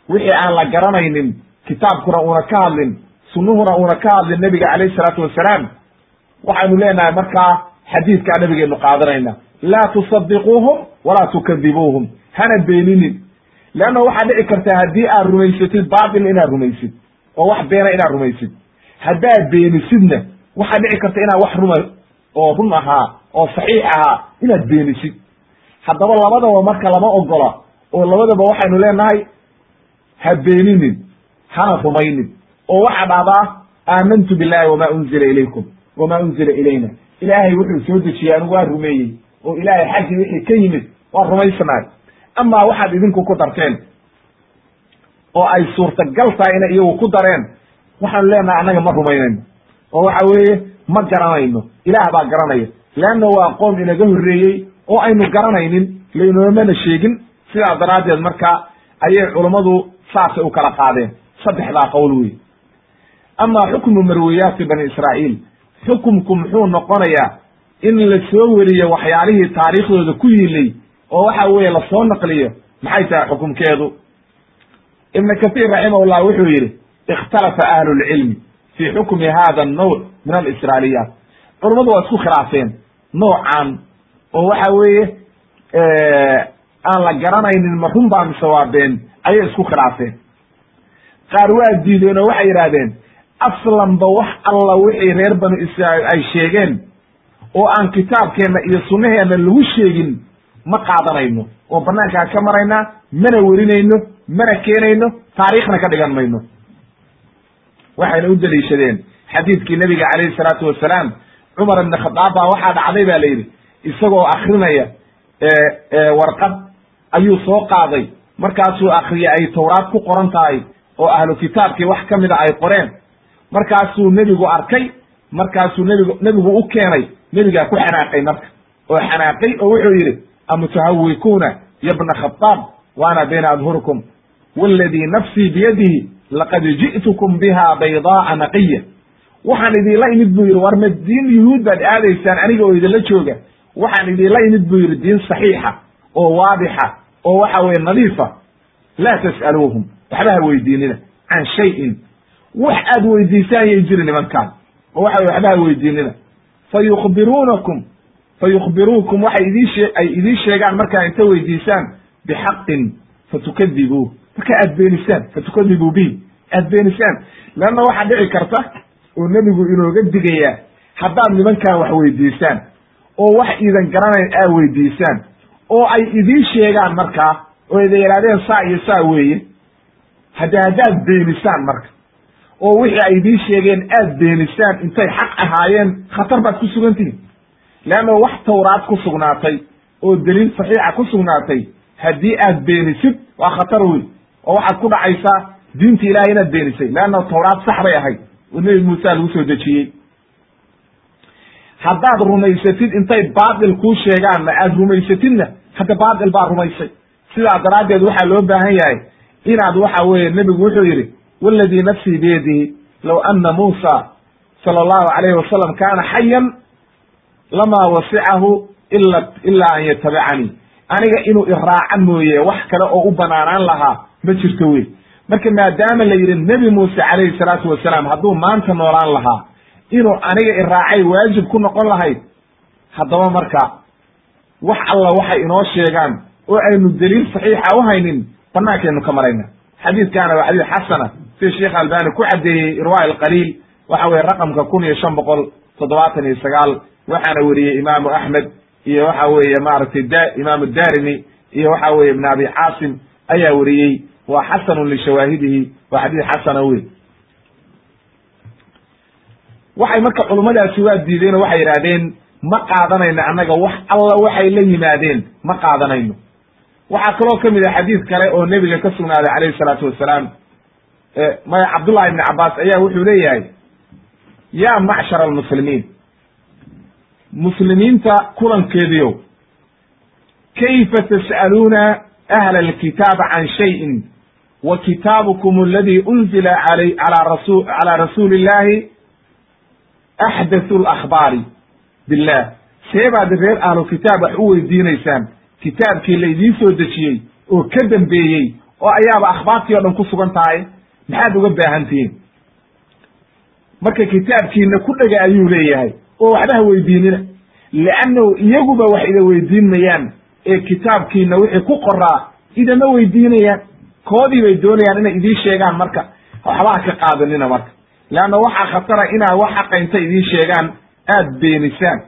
Speaker 1: Wixii aan la garanaynin kitaabkuna una ka hadlin sunnuhuna una ka hadlin nebiga calayhi salaatu wasalaam waxaynu leenahay markaa xadiidkaa nabigeenu qaadanayna. Laa tusadiquuhum walaa tukadibuuhum hana beeninin. Leanna waxaa dhici karta haddii aad rumaysatid baatil inaad rumaysid oo wax beena inaad rumaysid. Haddaad beenisidna waxaa dhici karta inaad wax ruma oo run ahaa oo saxiix ahaa inaad beenisid haddaba labadaba marka lama ogola oo labadaba waxaynu leenahay ha beeninin hana rumaynin. Oo waxaa dhahdaa aamantu billahi wama unzila ilaykum wama unzila ilayna. Ilaahay wuxuu soo dejiyey anigu waa rumeeyey. Oo ilaahay xaggii wixii ka yimid waa rumaysanaay amaa waxaad idinku ku darteen oo ay suurtagal tahay inay iyagu ku dareen waxaanu leenahay annaga ma rumaynayno oo waxa weeye ma garanayno. Ilaah baa garanaya. Leanna waa qoom inaga horreeyey oo aynu garanaynin lainoomana sheegin. Sidaa daraaddeed marka ayay culummadu saasay u kala qaadeen. Saddexdaa qowl wey amaa xukmu marwiyaati bani israa'iil. Xukumku muxuu noqonayaa in la soo weriyo waxyaalihii taariikhdooda ku yilay oo waxa weeye la soo naqliyo. Maxay tahay xukumkeedu? Ibn kahiir raximahullah wuxuu yidhi ikhtalafa ahlu lcilmi fi xukmi hada annawc min alisraaliyaat culummadu waa isku khilaafeen noocan oo waxa weeye aan la garanaynin ma run baa mise waa been ayay isku khilaafeen. Qaar waa diideen oo waxay yidhaahdeen aslanba wax alla wixii reer banu israa'iil ay sheegeen oo aan kitaabkeenna iyo sunnaheenna lagu sheegin ma qaadanayno. Oo banaankaan ka maraynaa mana werinayno mana keenayno taariikhna ka dhigan mayno waxayna u daliishadeen xadiidkii nebiga calayhi salaatu wasalaam. Cumar ibn khadaab baa waxaa dhacday ba la yidhi isagoo akrinaya warqad ayuu soo qaaday. Markaasuu akriyay ay towraad ku qoran tahay oo ahlu kitaabkii wax ka mida ay qoreen. Markaasuu nebigu arkay markaasuu nebigu nebigu u keenay nebigaa ku xanaaqay marka. Oo xanaaqay oo wuxuu yidhi amutahawikuuna ya bna khadaab wa ana bayna adhurikum waladii nafsii biyadihi laqad ji'tukum biha baydaaa naqiya. Waxaan idinla imid buu yidhi war ma diin yuhuud baad aadaysaan aniga oo idinla jooga? Waxaan idinla imid buu yidhi diin saxiixa oo waadixa oo waxa weye nadiifa laa tas'aluuhum. Waxba ha weydiinina can shayin. Wax aad weydiisaan yay jiri nimankaan oo waxa weye waxba ha weydiinina fa yukhbiruunakum fa yukhbiruukum waxay ay idiin sheegaan markaa inta weydiisaan bixaqin fatukadibuuh marka aad beenisaan fatukadibuu bihi aad beenisaan leanna waxaa dhici karta oo nebigu inooga digayaa haddaad nimankan wax weydiisaan oo wax iidan garanayn aad weydiisaan oo ay idiin sheegaan markaa oo ida yidhahdeen saa iyo saa weeye hadde haddaad beenisaan marka oo wixii ay idiin sheegeen aad beenisaan intay xaq ahaayeen khatar baad ku sugan tihin leanna wax tawraad ku sugnaatay oo daliil saxiixa ku sugnaatay haddii aad beenisid waa khatar wey oo waxaad ku dhacaysaa diinta ilahay inaad beenisay leanna tawraad sax bay ahayd oo nebi muuse lagu soo dejiyey. Haddaad rumaysatid intay baatil kuu sheegaanna aad rumaysatidna hadda baatil baa rumaysay. Sidaa daraaddeed waxaa loo baahan yahay inaad waxa weeye nebigu wuxuu yidhi waladii nafsii biyadihi low ana muusa sala allahu alayhi wasalam kaana xayan lamaa wasicahu ila ilaa an yatabicanii aniga inuu iraaca mooye wax kale oo u banaanaan lahaa ma jirto wey marka maadaama la yidhi nebi muuse calayhi salaatu wasalaam hadduu maanta noolaan lahaa inuu aniga iraacay waajib ku noqon lahayd haddaba marka wax alla waxay inoo sheegaan oo aynu daliil saxiixa u haynin bannaankaynu ka marayna. Xadiidkaana waa xadiid xasana sida sheekh albani ku caddeeyey irwa alqaliil waxa weye raqamka kun iyo shan boqol toddobaatan iyo sagaal waxaana weriyey imaamu axmed iyo waxa weeye maaragtay da imaamu darimi iyo waxa weye ibn abi caasim ayaa weriyey waa xasanun lishawaahidihi waa xadiid xasana wey waxay marka culummadaasi waa diideen oo waxay yidhahdeen ma qaadanayno annaga wax alla waxay la yimaadeen ma qaadanayno. Waxaa kaloo ka mid ah xadiid kale oo nebiga ka sugnaaday calayhi salaatu wasalaam maya cabdullahi ibni cabbaas ayaa wuxuu leeyahay ya macshar almuslimiin muslimiinta kulankeediyow kayfa tas'aluuna ahla alkitaab can shayin wa kitaabukum aladi unzila alay ala rasu cala rasuuli illahi axdathu alakhbaari billah. See baad reer ahlu kitaab wax u weydiinaysaan. Kitaabkii laydiin soo dejiyey oo ka dambeeyey oo ayaaba akhbaartii o dhan ku sugan tahay maxaad uga baahan tihiin? Marka kitaabkiina ku dhega ayuu leeyahay oo waxba ha weydiinina. Leannahu iyaguba wax ida weydiinmayaan ee kitaabkiina wixii ku qoraa idama weydiinayaan koodii bay doonayaan inay idiin sheegaan marka. Waxba ha ka qaadanina marka. Leanna waxaa khatara inaad wax xaqa inta idiin sheegaan aad beenisaan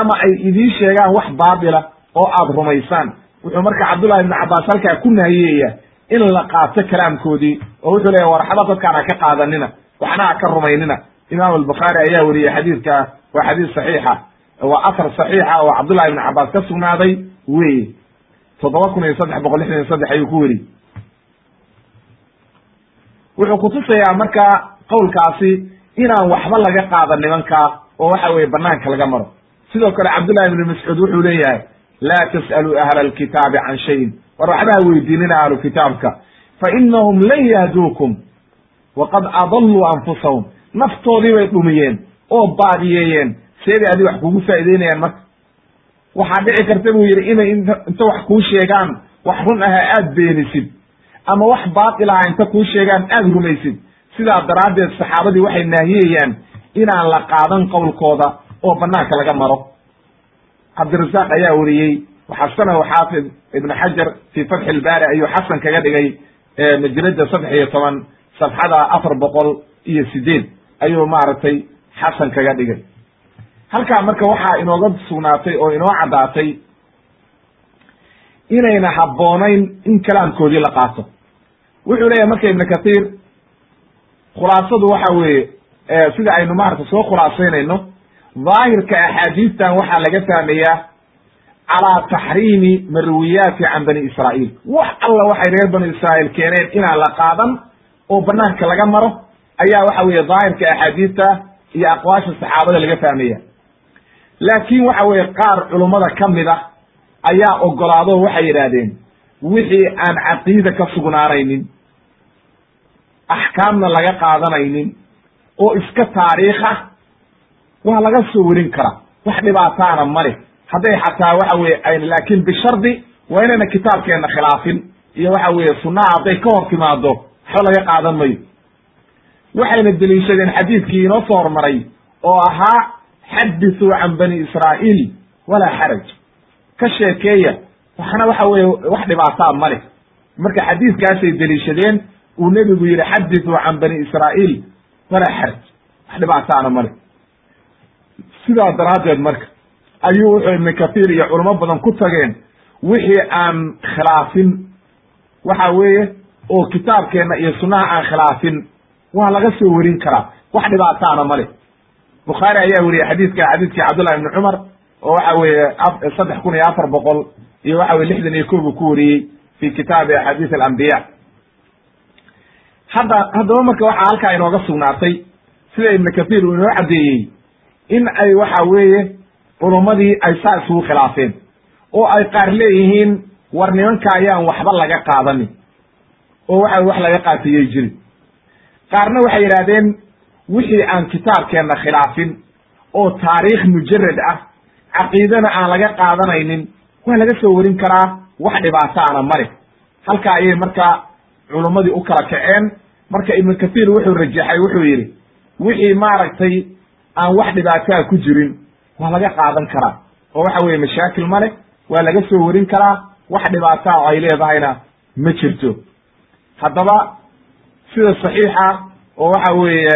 Speaker 1: ama ay idiin sheegaan wax baatila oo aad rumaysaan. Wuxuu marka cabdullahi ibnu cabbaas halkaa ku nahiyaya in la qaato kalaamkoodii oo wuxuu leeyahy warxaba dadkaan ha ka qaadanina waxna ha ka rumaynina. Imaam albukhaari ayaa weriyey xadiidka waa xadiis saxiixa waa asar saxiixa oo cabdullahi ibnu cabbaas ka sugnaaday weye toddoba kun iyo saddex boqol lixdan iyo saddex ayuu ku weriyey wuxuu kutusayaa marka qowlkaasi inaan waxba laga qaadan nimanka oo waxa weye banaanka laga maro. Sidoo kale cabdullahi ibnu mascuud wuxuu leeyahay laa tas'aluu ahla alkitaabi can shayin. War waxba ha weydiinina ahlu kitaabka. Fa inahum lan yahduukum waqad adalluu anfusahum. Naftoodii bay dhumiyeen oo baadiyeeyeen seebay adi wax kugu faa'ideynayaan marka. Waxaa dhici karta buu yidhi inay inta wax kuu sheegaan wax run aha aad beenisid ama wax baatil aha inta kuu sheegaan aad rumaysid. Sidaa daraaddeed saxaabadii waxay naahiyayaan inaan la qaadan qowlkooda oo banaanka laga maro. Cabdirasaaq ayaa weriyey xasanahu xaafid ibn xajar fi fatxi ilbaari ayuu xasan kaga dhigay majalada saddex iyo toban safxada afar boqol iyo sideed ayuu maaragtay xasan kaga dhigay. Halkaa marka waxaa inooga sugnaatay oo inoo caddaatay inayna habboonayn in kalaamkoodii la qaato wuxuu leeyahay marka ibnu kathiir khulaasadu waxa weeye sida aynu maarata soo khulaasaynayno daahirka axaadiistan waxaa laga fahmayaa calaa taxriimi marwiyaati can bani israa'iil. Wax alla waxay reer bani israa'iil keeneen inaan la qaadan oo banaanka laga maro ayaa waxa weeye daahirka axaadiista iyo aqwaasha saxaabada laga fahmaya laakiin waxa weeye qaar culummada ka mid ah ayaa ogolaado waxay yidhaahdeen wixii aan caqiida ka sugnaanaynin axkaamna laga qaadanaynin oo iska taariikh ah waa laga soo werin karaa. Wax dhibaataana male hadday xataa waxa weye ayna laakin bishardi waa inayna kitaabkeenna khilaafin. Iyo waxa weeye sunnaha hadday ka hor timaado waxba laga qaadan mayo. Waxayna deliishadeen xadiidkii inoo soo hormaray oo ahaa xadithuu can bani israa'iil walaa xaraj. Ka sheekeeya waxna waxa weye wax dhibaataa ma leh. Marka xadiidkaasay deliishadeen uu nebigu yidhi xadithuu can bani israa'iil walaa xaraj. Wax dhibaataana ma leh. Sidaa daraaddeed marka ayuu wuxuu ibnu kathiir iyo culamo badan ku tageen wixii aan khilaafin. Waxa weeye oo kitaabkeenna iyo sunnaha aan khilaafin. Waa laga soo werin karaa. Wax dhibaataana ma leh. Bukhaari ayaa weriyey xadiidka xadiidkii cabdullahi ibni cumar oo waxa weeye saddex kun iyo afar boqol iyo waxa weye lixdan iyo ko buu ku wariyey fi kitaabi axaadiis alambiya hadda haddaba marka waxaa halkaa inooga sugnaatay sida ibnu kathiir uu inoo caddeeyey in ay waxa weeye culummadii ay saa isugu khilaafeen oo ay qaar leeyihiin war nimanka ayaan waxba laga qaadanin oo waxa wax laga qaatiyey jiri. Qaarna waxay yidhahdeen wixii aan kitaabkeenna khilaafin oo taariikh mujarad ah caqiidana aan laga qaadanaynin waa laga soo warin karaa wax dhibaataana male halkaa ayay markaa culummadii u kala kaceen. Marka ibnu kathiir wuxuu rajaxay wuxuu yidhi wixii maaragtay aan wax dhibaataa ku jirin waa laga qaadan karaa. Oo waxa weeye mashaakil ma leh waa laga soo warin karaa wax dhibaataa ay leedahayna ma jirto. Haddaba sida saxiixa oo waxa weeye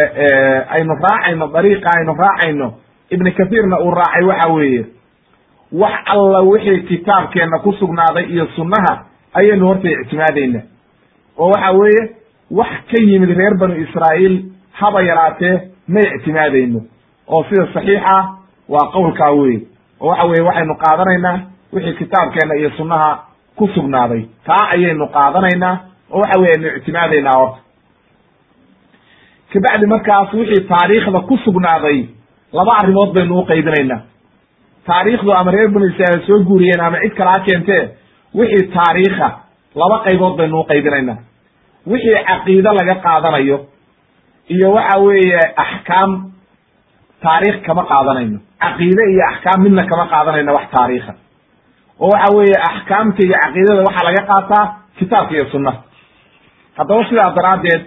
Speaker 1: aynu raacayno dariiqa aynu raacayno ibnu kathiirna uu raacay waxa weeye wax alla wixii kitaabkeenna ku sugnaaday iyo sunnaha ayaynu horta ictimaadayna. Oo waxa weeye wax ka yimid reer banu israa'iil haba yaraatee ma ictimaadayno. Oo sida saxiixa waa qowlkaa weye oo waxa weye waxaynu qaadanaynaa wixii kitaabkeenna iyo sunnaha ku sugnaaday. Taa ayaynu qaadanaynaa oo waxa weye aynu ictimaadaynaa horta. Kabacdi markaas wixii taariikhda ku sugnaaday laba arrimood baynu u qaybinaynaa taariikhdu ama reer banu israa'iil soo guuriyeen ama cid kale ha keentee wixii taariikha laba qaybood baynu u qaybinaynaa. Wixii caqiide laga qaadanayo iyo waxa weeye axkaam taariikh kama qaadanayno. Caqiide iyo axkaam midna kama qaadanayno wax taariikha. Oo waxa weeye axkaamta iyo caqiidada waxaa laga qaataa kitaabka iyo sunnaha haddaba sidaa daraaddeed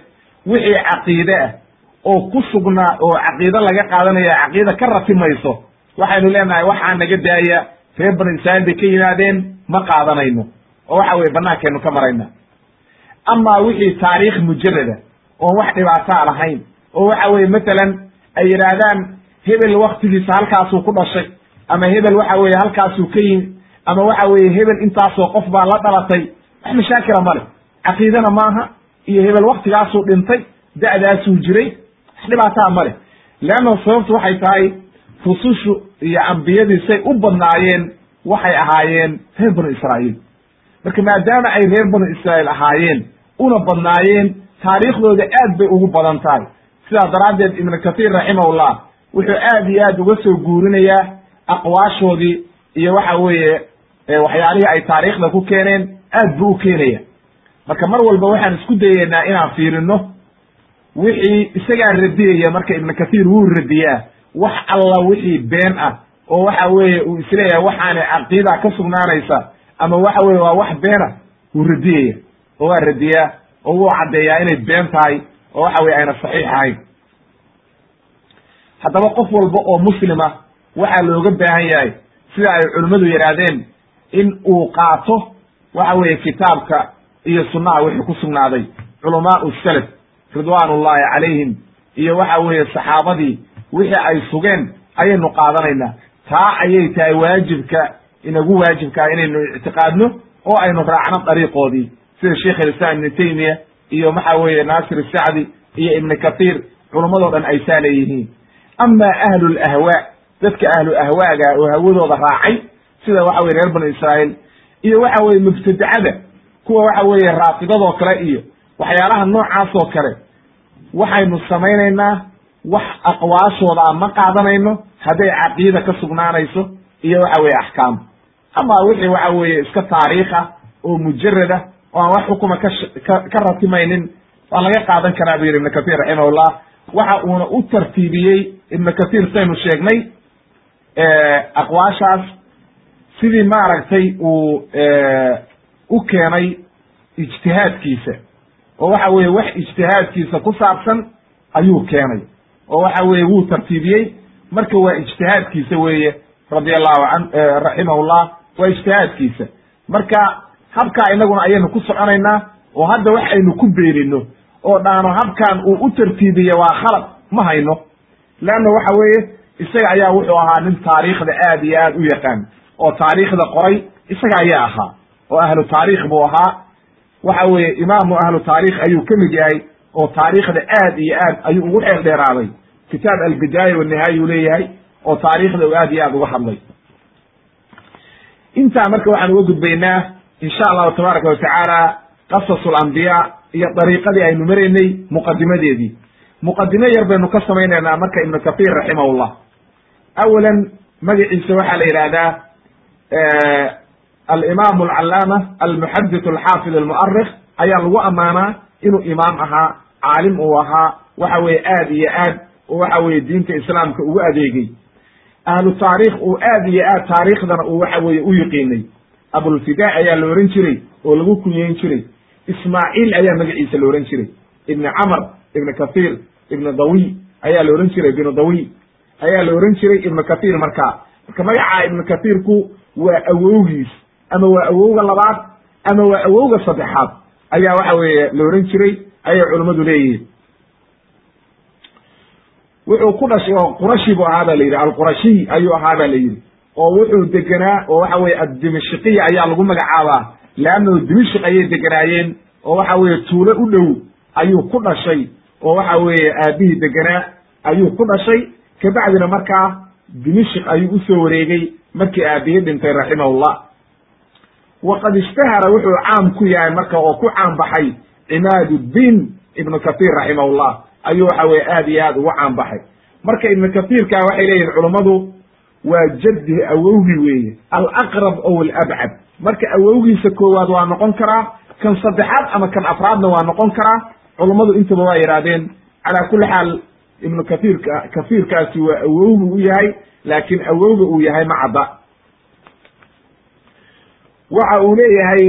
Speaker 1: wixii caqiide ah oo ku sugnaa oo caqiide laga qaadanaya caqiida ka ratimayso waxaynu leenahay waxaa naga daaya reer banu bay ka yimaadeen ma qaadanayno. Oo waxa weye bannaankaynu ka marayna. Amaa wixii taariikh mujarada oon wax dhibaataa lahayn oo waxa weye matalan ay yidhaahdaan hebel waktigiisa halkaasuu ku dhashay ama hebel waxa weye halkaasuu ka yimi ama waxa weye hebel intaasoo qof baa la dhalatay wax mashaakila male caqiidana maaha iyo hebel waktigaasuu dhintay da'daasuu jiray wax dhibaataa male leanna sababtu waxay tahay rusushu iyo ambiyadii say u badnaayeen waxay ahaayeen reer banu israa'iil. Marka maadaama ay reer banu israa'iil ahaayeen una badnaayeen taariikhdooda aad bay ugu badan tahay sidaa daraaddeed ibnu kathiir raximahullah wuxuu aad iyo aad uga soo guurinayaa aqwaashoodii iyo waxa weeye waxyaalihii ay taariikhda ku keeneen aad buu u keenaya. Marka mar walba waxaan isku dayeynaa inaan fiirino wixii isagaa radiyaya marka ibnu kathiir wuu radiyaa wax alla wixii been ah oo waxa weeye uu is leeyahay waxaanay caqiida ka sugnaanaysa ama waxa weye waa wax beena wuu radiyaya. Oo waa radiyaa oo wuu caddeeyaa inay been tahay oo waxa weye ayna saxiix ahayn. Haddaba qof walba oo muslima waxaa looga baahan yahay sida ay culimmadu yidhaahdeen in uu qaato waxa weeye kitaabka iyo sunnaha wixii ku sugnaaday. Culamaau salaf ridwaan ullahi calayhim iyo waxa weeye saxaabadii wixii ay sugeen ayaynu qaadanaynaa. Taa ayay tahay waajibka inagu waajibkaa inaynu ictiqaadno oo aynu raacno dariiqoodii. Sida sheikh alislaam ibnu taymiya iyo waxa weeye naasir isacdi iyo ibnu kathiir culummadoo dhan ay saa leeyihiin ama ahlu lahwaa dadka ahlu ahwaaga oo hawadooda raacay sida waxa weye reer banu israa'iil iyo waxa weye mubtadacada kuwa waxa weeye raafidadoo kale iyo waxyaalaha noocaas oo kale waxaynu samaynaynaa wax aqwaashooda ma qaadanayno hadday caqiida ka sugnaanayso iyo waxa weye axkaam. Ama wixii waxa weeye iska taariikha oo mujarada oo aan wax xukuma ka ratimaynin waa laga qaadan karaa bu yidhi ibnu kathiir raximahullah. Waxa uuna u tartiibiyey ibnu kathiir saynu sheegnay aqwaashaas sidii maaragtay uu u keenay ijtihaadkiisa. Oo waxa weeye wax ijtihaadkiisa ku saabsan ayuu keenay oo waxa weeye wuu tartiibiyey. Marka waa ijtihaadkiisa weeye radi allahu an raximahullah waa ijtihaadkiisa. Marka habkaa inaguna ayaynu ku soconaynaa oo hadda wax aynu ku beenino oo dhaano habkan uu u tartiibiye waa khalad ma hayno. Leanna waxa weeye isaga ayaa wuxuu ahaa nin taariikhda aad iyo aad u yaqaan oo taariikhda qoray isaga ayaa ahaa oo ahlu taariikh buu ahaa. Waxa weeye imaamu ahlu taarikh ayuu ka mid yahay oo taariikhda aad iyo aad ayuu ugu xeel dheeraaday kitaab albidaaya wanihaaya uu leeyahay oo taariikhda uu aad iyo aad uga hadlay. Intaa marka waxaan uga gudbaynaa insha allahu tabaaraka watacaala qasas alambiyaa iyo dariiqadii aynu maraynay muqadimadeedii muqadimo yar baynu ka samaynaynaa marka ibnu kathir raximahullah. Awalan magaciisa waxaa la yidhahdaa alimaam alcalaama almuxadith alxaafid almu'arikh ayaa lagu ammaanaa inuu imaam ahaa caalim uu ahaa waxa weye aad iyo aad oo waxa weye diinta islaamka ugu adeegay. Ahlu taarikh uu aad iyo aad taariikhdana uu waxa weye u yiqiinay abulfida ayaa la ohan jiray oo lagu kunyeyn jiray. Ismaaciil ayaa magaciisa la ohan jiray. Ibni camr ibni kathir ibni dawiy ayaa la ohan jiray. Ibnu dawiy ayaa la ohan jiray. Ibnu kathir markaa marka magaca ibnu kathirku waa awowgiis ama waa awowga labaad ama waa awowga saddexaad ayaa waxa weeye la ohan jiray. Ayay culummadu leeyihiin wuxuu ku dhashay oo qurashi buu ahaa ba la yidhi alqurashiy ayuu ahaa ba la yidhi oo wuxuu degenaa oo waxa weye addimashqiya ayaa lagu magacaabaa leannahu dimashq ayay deganaayeen oo waxa weeye tuulo u dhow ayuu ku dhashay oo waxa weeye aabihii degenaa ayuu ku dhashay. Kabacdina markaa dimashq ayuu u soo wareegay markii aabihii dhintay raximahullah. Waqad ishtahara wuxuu caam ku yahay marka oo ku caam baxay cimaad uddiin ibnu kathir raximahullah ayuu waxa weye aad iyo aad ugu caanbaxay. Marka ibnu kahiirka waxay leeyihiin culummadu waa jaddi awowgii weeye. Alaqrab ow alabcad marka awowgiisa koowaad waa noqon karaa kan saddexaad ama kan afraadna waa noqon karaa culummadu intaba waa yidhahdeen calaa kulli xaal ibnu kahiirka kahiirkaasi waa awowgu u yahay laakiin awowga uu yahay ma cadda. Waxa uu leeyahay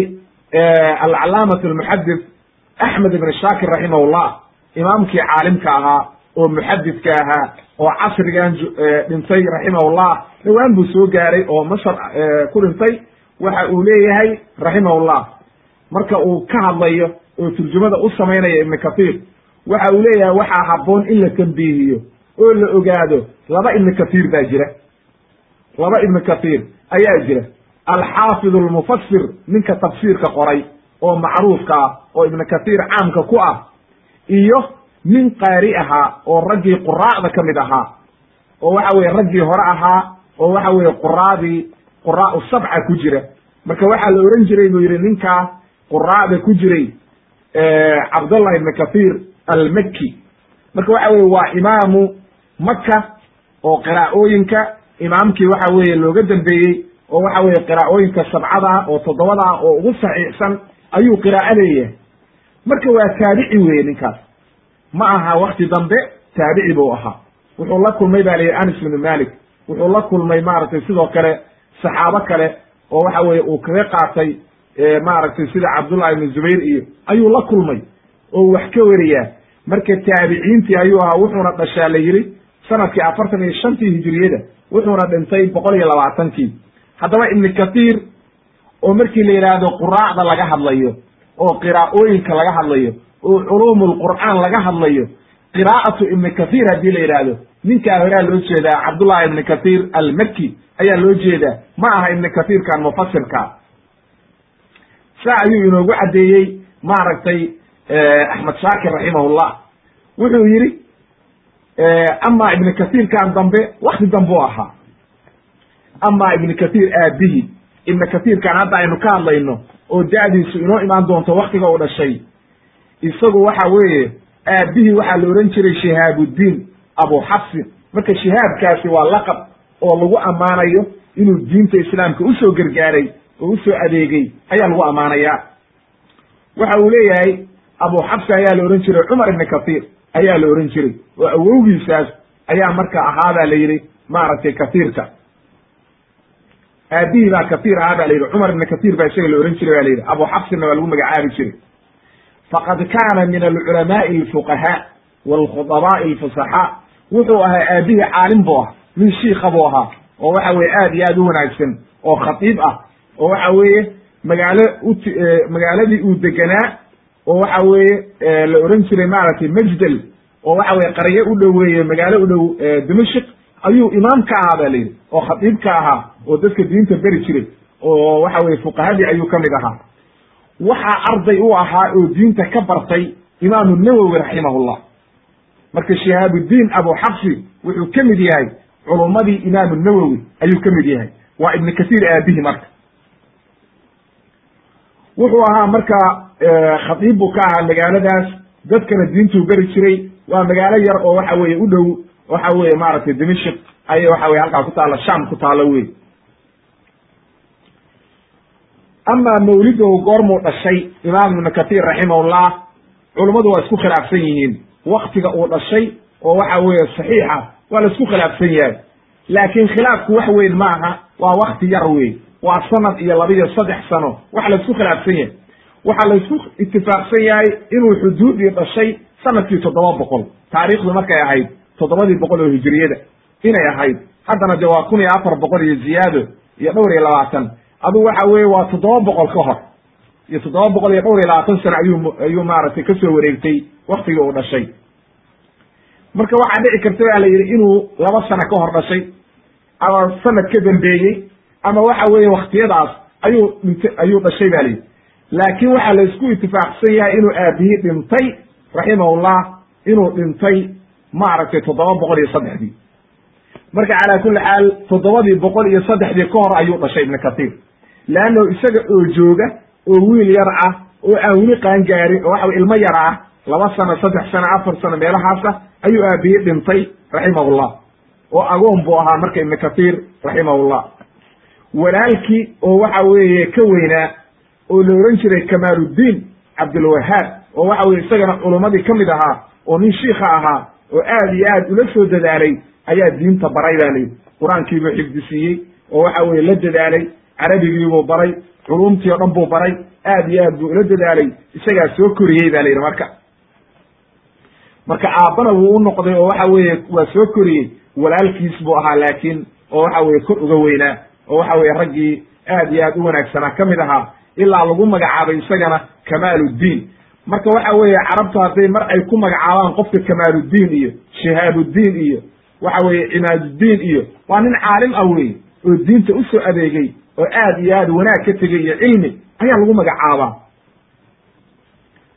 Speaker 1: alcalaamat almuxadis axmed ibn shaakir raximahullah imaamkii caalimka ahaa oo muxadidka ahaa oo casrigan dhintay raximahullah dhowaan buu soo gaaray oo masar ku dhintay. Waxa uu leeyahay raximahullah. Marka uu ka hadlayo oo turjumada u samaynaya ibnu kathir waxa uu leeyahay waxaa habboon in la tambiihiyo oo la ogaado laba ibnu kathir baa jira. Laba ibnu kathir ayaa jira. Alxaafid almufasir ninka tafsiirka qoray oo macruufka ah oo ibnu kathir caamka ku ah iyo nin qaari ahaa oo raggii quraa'da ka mid ahaa oo waxa weye raggii hore ahaa oo waxa weye quraadii quraa'u sabca ku jira. Marka waxaa la ohan jiray buu yidhi ninkaa quraa'da ku jiray cabdullah ibn kathir almakki. Marka waxa weye waa imaamu maka oo qiraa'ooyinka imaamkii waxa weeye looga dambeeyey oo waxa weye qiraa'ooyinka sabcada oo toddobada oo ugu saxiixsan ayuu qiraa'o marka waa taabici weye ninkaas. Ma aha wakti dambe taabici buu ahaa. Wuxuu la kulmay ba layihi anas bnu malik wuxuu la kulmay maaragtay sidoo kale saxaabo kale oo waxa weye uu kaga qaatay maaragtay sida cabdullah ibnu zubayr iyo ayuu la kulmay oo wax ka weriyaa marka taabiciintii ayuu ahaa wuxuuna dhashaa la yidhi sannadkii afartan iyo shantii hijiriyada wuxuuna dhintay boqol iyo labaatankii haddaba ibnu kathiir oo markii la yidhaahdo quraacda laga hadlayo oo qiraa'ooyinka laga hadlayo oo culuum lqur'aan laga hadlayo qiraa'atu ibni kathir haddii la yidhaahdo ninkaa horaa loo jeedaa cabdullahi ibni kathir almakki ayaa loo jeedaa. Ma aha ibni kathirkan mufasirka saa ayuu inoogu caddeeyey maaragtay axmed shaakir raximahullah. Wuxuu yidhi ama ibni kathirkan dambe wakti dambe u ahaa. Ama ibni kathir aabihi ibni kathirkan hadda aynu ka hadlayno oo da'diisu inoo imaan doonto waktiga uu dhashay. Isagu waxa weeye aabihii waxaa la ohan jiray shihaabudiin abu xafsin marka shihaabkaasi waa laqab oo lagu ammaanayo inuu diinta islaamka u soo gargaaray oo u soo adeegay ayaa lagu ammaanayaa waxa uu leeyahay abu xafsi ayaa la ohan jiray cumar ibni kathir ayaa la ohan jiray oo awowgiisaas ayaa marka ahaabaa la yidhi maaragtay kathiirka aabihii baa kathir ahaa ba la yidhi cumar ibna kathir baa isaga la ohan jiray ba la yidhi abu xafsinna waa lagu magacaabi jiray. Faqad kaana min alculamaai alfuqahaa walkhudabaa'i alfusaxaa wuxuu ahaa aabihii caalim buu ah nin shiika buu ahaa oo waxa weye aad iyo aad u wanaagsan oo khatiib ah oo waxa weeye magaalo ut magaaladii uu deganaa oo waxa weeye la ohan jiray maaragtay majdel oo waxa weye qaryo u dhow magaalo u dhow dimashik ayuu imaam ka ahaa ba la yidhi oo khatiib ka ahaa oo dadka diinta beri jiray oo waxa weye fuqahadii ayuu ka mid ahaa. Waxaa arday u ahaa oo diinta ka bartay imaamu nawowi raximahullah. Marka shihaabudiin abu xabsi wuxuu ka mid yahay culummadii imaamu nawowi ayuu ka mid yahay. Waa ibnu kasiir aabihi marka. Wuxuu ahaa marka khatiib buu ka ahaa magaaladaas. Dadkana diintuu beri jiray. Waa magaalo yar oo waxa weye u dhow waxa weye maaragtay dimashik ayay waxa weye halkaa ku taalla sham ku taalo wey amaa mawlidahu goormuu dhashay imaam ibnu kathir raximahullah culummadu waa isku khilaafsan yihiin. Waktiga uu dhashay oo waxa weeye saxiixa waa la isku khilaafsan yahay. Laakiin khilaafku wax weyn ma aha waa wakti yar wey waa sanad iyo laba iyo saddex sano waxa laysku khilaafsan yahay. Waxaa laysku itifaaqsan yahay inuu xuduudii dhashay sannadkii toddoba boqol. Taariikhdu markay ahayd toddobadii boqol oo hijiriyada inay ahayd. Haddana de waa kun iyo afar boqol iyo ziyaado iyo dhowr iyo labaatan. Adugu waxa weeye waa toddoba boqol ka hor. Iyo toddoba boqol iyo dhowr iyo labaatan sano ayuu ayuu maaragtay ka soo wareegtay waktigii uu dhashay. Marka waxaa dhici karta baa la yidhi inuu laba sano ka hor dhashay ama sanad ka dambeeyey ama waxa weeye waktiyadaas ayuu dhint ayuu dhashay ba layidhi laakiin waxaa la isku itifaaqsan yahay inuu aabihii dhintay raximahullah inuu dhintay maaragtay toddoba boqol iyo saddexdii. Marka calaa kulli xaal toddobadii boqol iyo saddexdii ka hor ayuu dhashay ibnu katiir leanno isaga oo jooga oo wiil yar ah oo aan weli qaangaarin oo waxa ilmo yar ah laba sano saddex sano afar sano meelahaasa ayuu aabihii dhintay raximahullah. Oo agoon buu ahaa marka ibnu katiir raximahullah. Walaalkii oo waxa weeye ka weynaa oo la ohan jiray kamaaluddiin cabdulwahaab oo waxa weye isagana culummadii ka mid ahaa oo nin shiikha ahaa oo aad iyo aad ula soo dadaalay ayaa diinta baray ba layidhi. Qur'aankiibuu xifdisiiyey oo waxa weye la dadaalay carabigiibuu baray culumtii o dhan buu baray aad iyo aad buu ula dadaalay isagaa soo koriyey ba layidhi marka. Marka aabbana wuu u noqday oo waxa weeye waa soo koriyey walaalkiis buu ahaa laakiin oo waxa weye kor uga weynaa oo waxa weye raggii aad iyo aad u wanaagsanaa ka mid ahaa ilaa lagu magacaabay isagana kamaaluddiin marka waxa weeye carabtu hadday mar ay ku magacaabaan qofka kamaaluddiin iyo shihaabudiin iyo waxa weeye cimaaduddiin iyo waa nin caalim ah weye oo diinta u soo adeegay oo aad iyo aad wanaag ka tegay iyo cilmi ayaa lagu magacaabaa.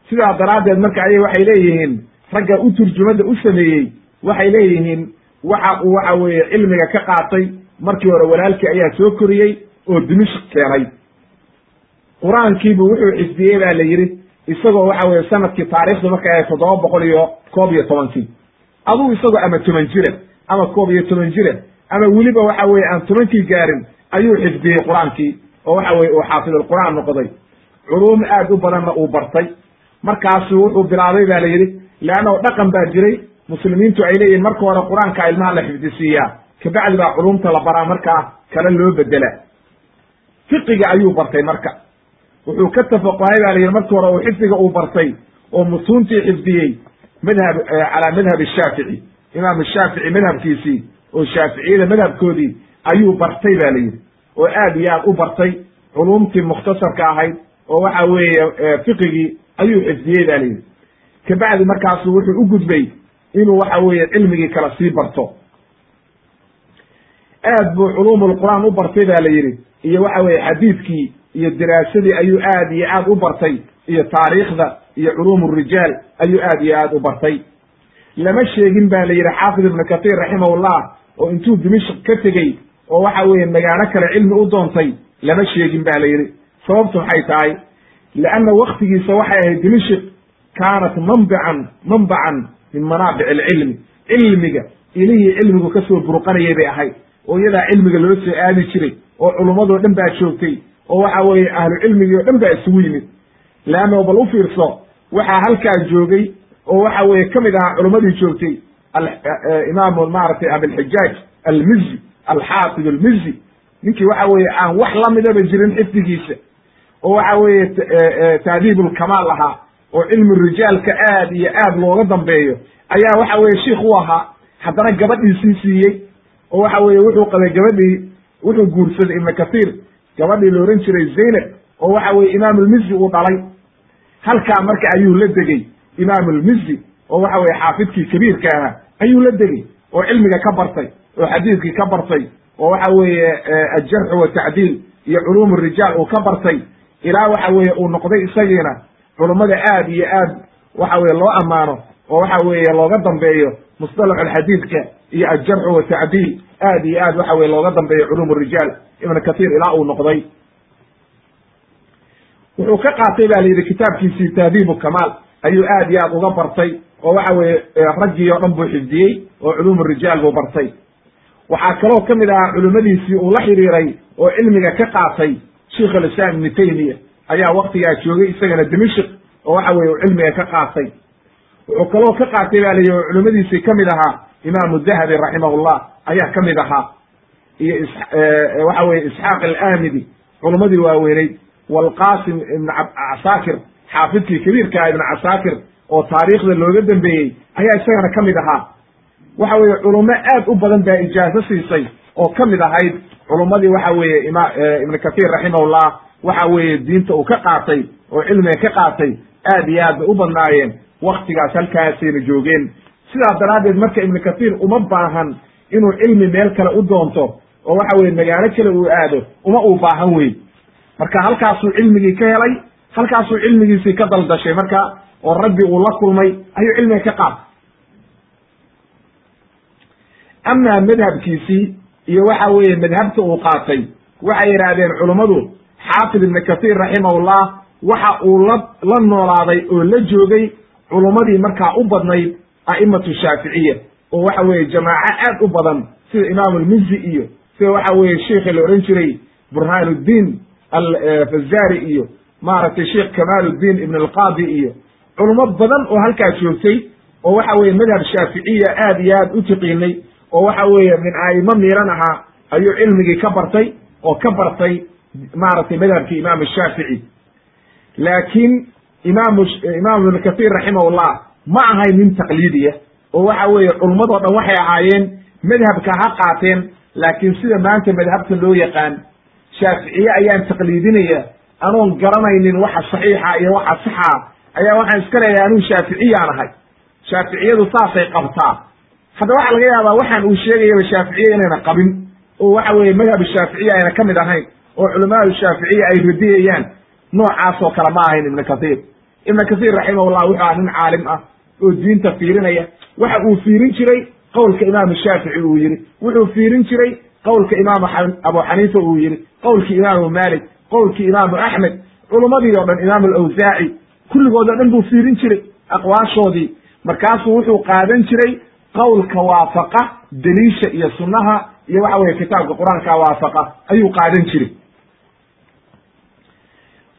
Speaker 1: Sidaa daraaddeed marka ayay waxay leeyihiin ragga u turjumada u sameeyey waxay leeyihiin waxa uu waxa weeye cilmiga ka qaatay markii hore walaalkii ayaa soo koriyey oo dimishk keenay. Qur'aankiibu wuxuu xifdiyey ba la yidhi isagoo waxa weye sannadkii taarikhdu markay ahayd toddoba boqol iyo koob iyo tobankii adugu isagoo ama toban jira ama koob iyo toban jira ama weliba waxa weye aan tobankii gaarin ayuu xifdiyey qur'aankii oo waxa weye uu xaafidulqur'aan noqday. Culuum aad u badanna uu bartay. Markaasu wuxuu bilaabay ba la yidhi leannao dhaqan baa jiray muslimiintu ay leeyihiin marka hore qur'aanka ilmaha la xifdisiiyaa kabacdi baa culumta la baraa markaa kale loo bedela fiqiga ayuu bartay marka wuxuu ka tafaquhay ba la yidhi markii hore uu xifdiga uu bartay oo mutuuntii xifdiyey madhab calaa madhab shaafici. Imaam shaafici madhabkiisii oo shaaficiyada madhabkoodii ayuu bartay ba la yidhi oo aad iyo aad u bartay culumtii mukhtasarka ahayd oo waxa weeye fiqigii ayuu xifdiyey ba la yidhi. Kabacdi markaasu wuxuu u gudbay inuu waxa weeye cilmigii kala sii barto. Aad buu culuumulqur'aan u bartay ba la yidhi iyo waxa weye xadiidkii iyo diraasadii ayuu aad iyo aad u bartay iyo taariikhda iyo culuum rijaal ayuu aad iyo aad u bartay. Lama sheegin ba la yidhi xaafid ibnu katir raximahullah oo intuu dimishk ka tegey oo waxa weeye magaalo kale cilmi u doontay lama sheegin ba la yidhi. Sababtu maxay tahay leanna waktigiisa waxay ahayd dimishk kaanat manbican manbacan min manaabic alcilmi. Cilmiga ilihii cilmigu ka soo burqanayay bay ahayd oo iyadaa cilmiga loo soo aadi jiray oo culummadoo dhan baa joogtay oo waxa weeye ahlu cilmigii o dhan baa isugu yimid. Leanno bal u fiirso waxaa halkaa joogay oo waxa weeye ka mid ahaa culummadii joogtay imaamu maaragtay abilxijaaj almizi alxaafid almizi ninkii waxa weeye aan wax lamidaba jirin xifdigiisa oo waxa weeye taadiib ulkamaal ahaa oo cilmi rijaalka aad iyo aad looga dambeeyo ayaa waxa weye shiikh u ahaa haddana gabadhiisii siiyey oo waxa weye wuxuu qabay gabadhii wuxuu guursaday ibnu kathir gabadhii la ohan jiray zaynab oo waxa weye imaam ulmizi uu dhalay. Halkaa marka ayuu la degey imaam ulmizi oo waxa weye xaafidkii kabiirka ahaa ayuu la degey oo cilmiga ka bartay oo xadiidkii ka bartay oo waxa weeye aljarxu watacdiil iyo culuum rijaal uu ka bartay. Ilaa waxa weeye uu noqday isagiina culummada aad iyo aad waxa weye loo ammaano oo waxa weeye looga dambeeyo musطalax alxadiidka iyo aljarxu watacdiil aad iyo aad waxa weye looga dambeeyo culuum rijaal ibn kathir ilaa uu noqday. Wuxuu ka qaatay ba la yidhi kitaabkiisii tahdiibu kamaal. Ayuu aad iyo aad uga bartay oo waxa weye raggii oo dhan buu xifdiyey oo culuum rijaal buu bartay. Waxaa kaloo ka mid ahaa culimmadiisii uu la xiriiray oo cilmiga ka qaatay sheikh alislaam ibnu taymiya ayaa waktigaa joogay isagana dimishik oo waxa weye uu cilmiga ka qaatay wuxuu kaloo ka qaatay ba layihi oo culimmadiisii ka mid ahaa imaamu dahabi raximahullah ayaa ka mid ahaa. Iyo waxa weye isxaaq alaamidi culummadii waaweyneyd walqasim ibn casaakir xaafidkii kabiirkaa ibn casaakir oo taariikhda looga dambeeyey ayaa isagana ka mid ahaa. Waxa weeye culummo aad u badan baa ijaazo siisay oo ka mid ahayd culummadii waxa weeye ima ibn kathir raximahullah waxa weeye diinta uu ka qaatay oo cilmiga ka qaatay aad iyo aad bay u badnaayeen waktigaas halkaasayna joogeen. Sidaa daraaddeed marka ibnu kathiir uma baahan inuu cilmi meel kale u doonto oo waxa weye magaalo kale uu aado uma uu baahan wey marka halkaasuu cilmigii ka helay halkaasuu cilmigiisii ka daldashay marka oo rabbi uu la kulmay ayuu cilmiga ka qaatay amaa madhabkiisii iyo waxa weeye madhabta uu qaatay waxay yidhaahdeen culummadu xaafid ibnu kathiir raximahullah waxa uu la la noolaaday oo la joogay culummadii markaa u badnayd a'imatu shaaficiya oo waxa weeye jamaaco aad u badan sida imaamu almizi iyo sida waxa weeye sheikhi la odhan jiray burhaanuddiin alfazari iyo maaragtay sheikh kamaaluddin ibn alqaadi iyo culummo badan oo halkaa joogtay oo waxa weeye madhab shaaficiya aad iyo aad u tiqiinay oo waxa weeye min a'imo miiran ahaa ayuu cilmigii ka bartay oo ka bartay maaragtay madhabkii imaam shaafici laakiin imaamu imaam ibnu kahiir raximahullah ma ahayn nin taqliidiya oo waxa weeye culummadoo dhan waxay ahaayeen madhabka ha qaateen laakiin sida maanta madhabta loo yaqaan shaaficiye ayaan taqliidinaya anoon garanaynin waxa saxiixa iyo waxa saxa ayaa waxaan iska leeyahay anuu shaaficiyaan ahay. Shaaficiyadu saasay qabtaa. Hadda waxaa laga yaabaa waxaan uu sheegayaba shaaficiye inayna qabin oo waxa weeye madhab shaaficiya ayna ka mid ahayn oo culamaadu shaaficiya ay radiyayaan noocaas oo kale ma ahayn ibnu kathiir ibnu kathiir raximahullah wuxuu aha nin caalim ah oo diinta fiirinaya. Waxa uu fiirin jiray qowlka imaamu shaafici uu yihi wuxuu fiirin jiray qowlka imaamu abu xaniifa uu yihi qowlkii imaamu malik qowlkii imaamu axmed culummadii oo dhan imaamu alawsaaci kulligood oo dhan buu fiirin jiray aqwaashoodii. Markaasuu wuxuu qaadan jiray qowlka waafaqa deliisha iyo sunnaha iyo waxa weye kitaabka qur'aanka waafaqa ayuu qaadan jiray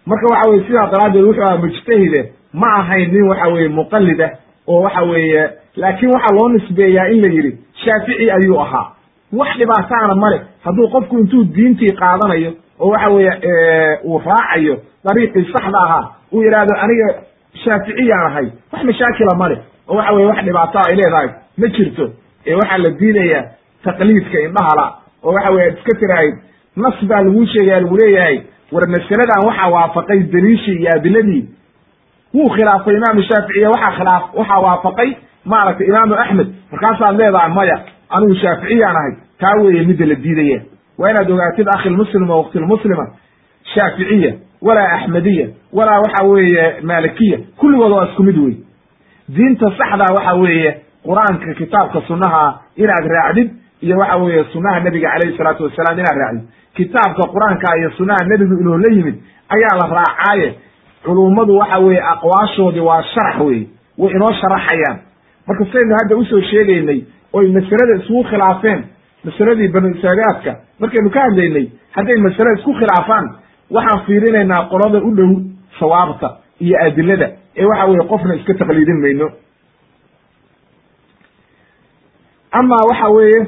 Speaker 1: marka waxa weye sidaa daraaddeed wuxuu aha mujtahide. Ma ahayn nin waxa weye muqalida oo waxa weeye laakiin waxaa loo nisbeeyaa in la yidhi shaafici ayuu ahaa. Wax dhibaataana male hadduu qofku intuu diintii qaadanayo oo waxa weeye uu raacayo dariiqii saxda ahaa uu yidhaahdo aniga shaaficiyaan ahay. Wax mashaakila male oo waxa weye wax dhibaato ay leedahay. Ma jirto. Ee waxaa la diidayaa taqliidka indhahala oo waxa weye iska tirahayd nas baa laguu sheegaya lagu leeyahay war masaladan waxaa waafaqay daliishii iyo adiladii wuu khilaafay imaamu shaaficiya waxaa khilaaf waxaa waafaqay maaragtay imaamu axmed markaasaad leedahay maya anigu shaaficiyaan ahay taa weeye midda la diidaya. Waa inaad ogaatid akhilmuslima waktilmuslima shaaficiya walaa axmediya walaa waxa weeye malikiya kulligood waa isku mid wey diinta saxdaa waxa weeye qur'aanka kitaabka sunnaha inaad raacdid iyo waxa weeye sunnaha nebiga calayhi salaatu wasalaam inaad raacdid kitaabka qur'aanka iyo sunnaha nebigu inuu la yimid ayaa la raacaaye. Culummadu waxa weeye aqwaashoodii waa sharax weye way inoo sharaxayaan. Marka saynu hadda u soo sheegaynay oy masalada isugu khilaafeen masaladii banu israa'ilaadka markaynu ka hadlaynay hadday masale isku khilaafaan waxaan fiirinaynaa qolada u dhow sawaabta iyo adilada ee waxa weye qofna iska taqliidin mayno. Ama waxa weeye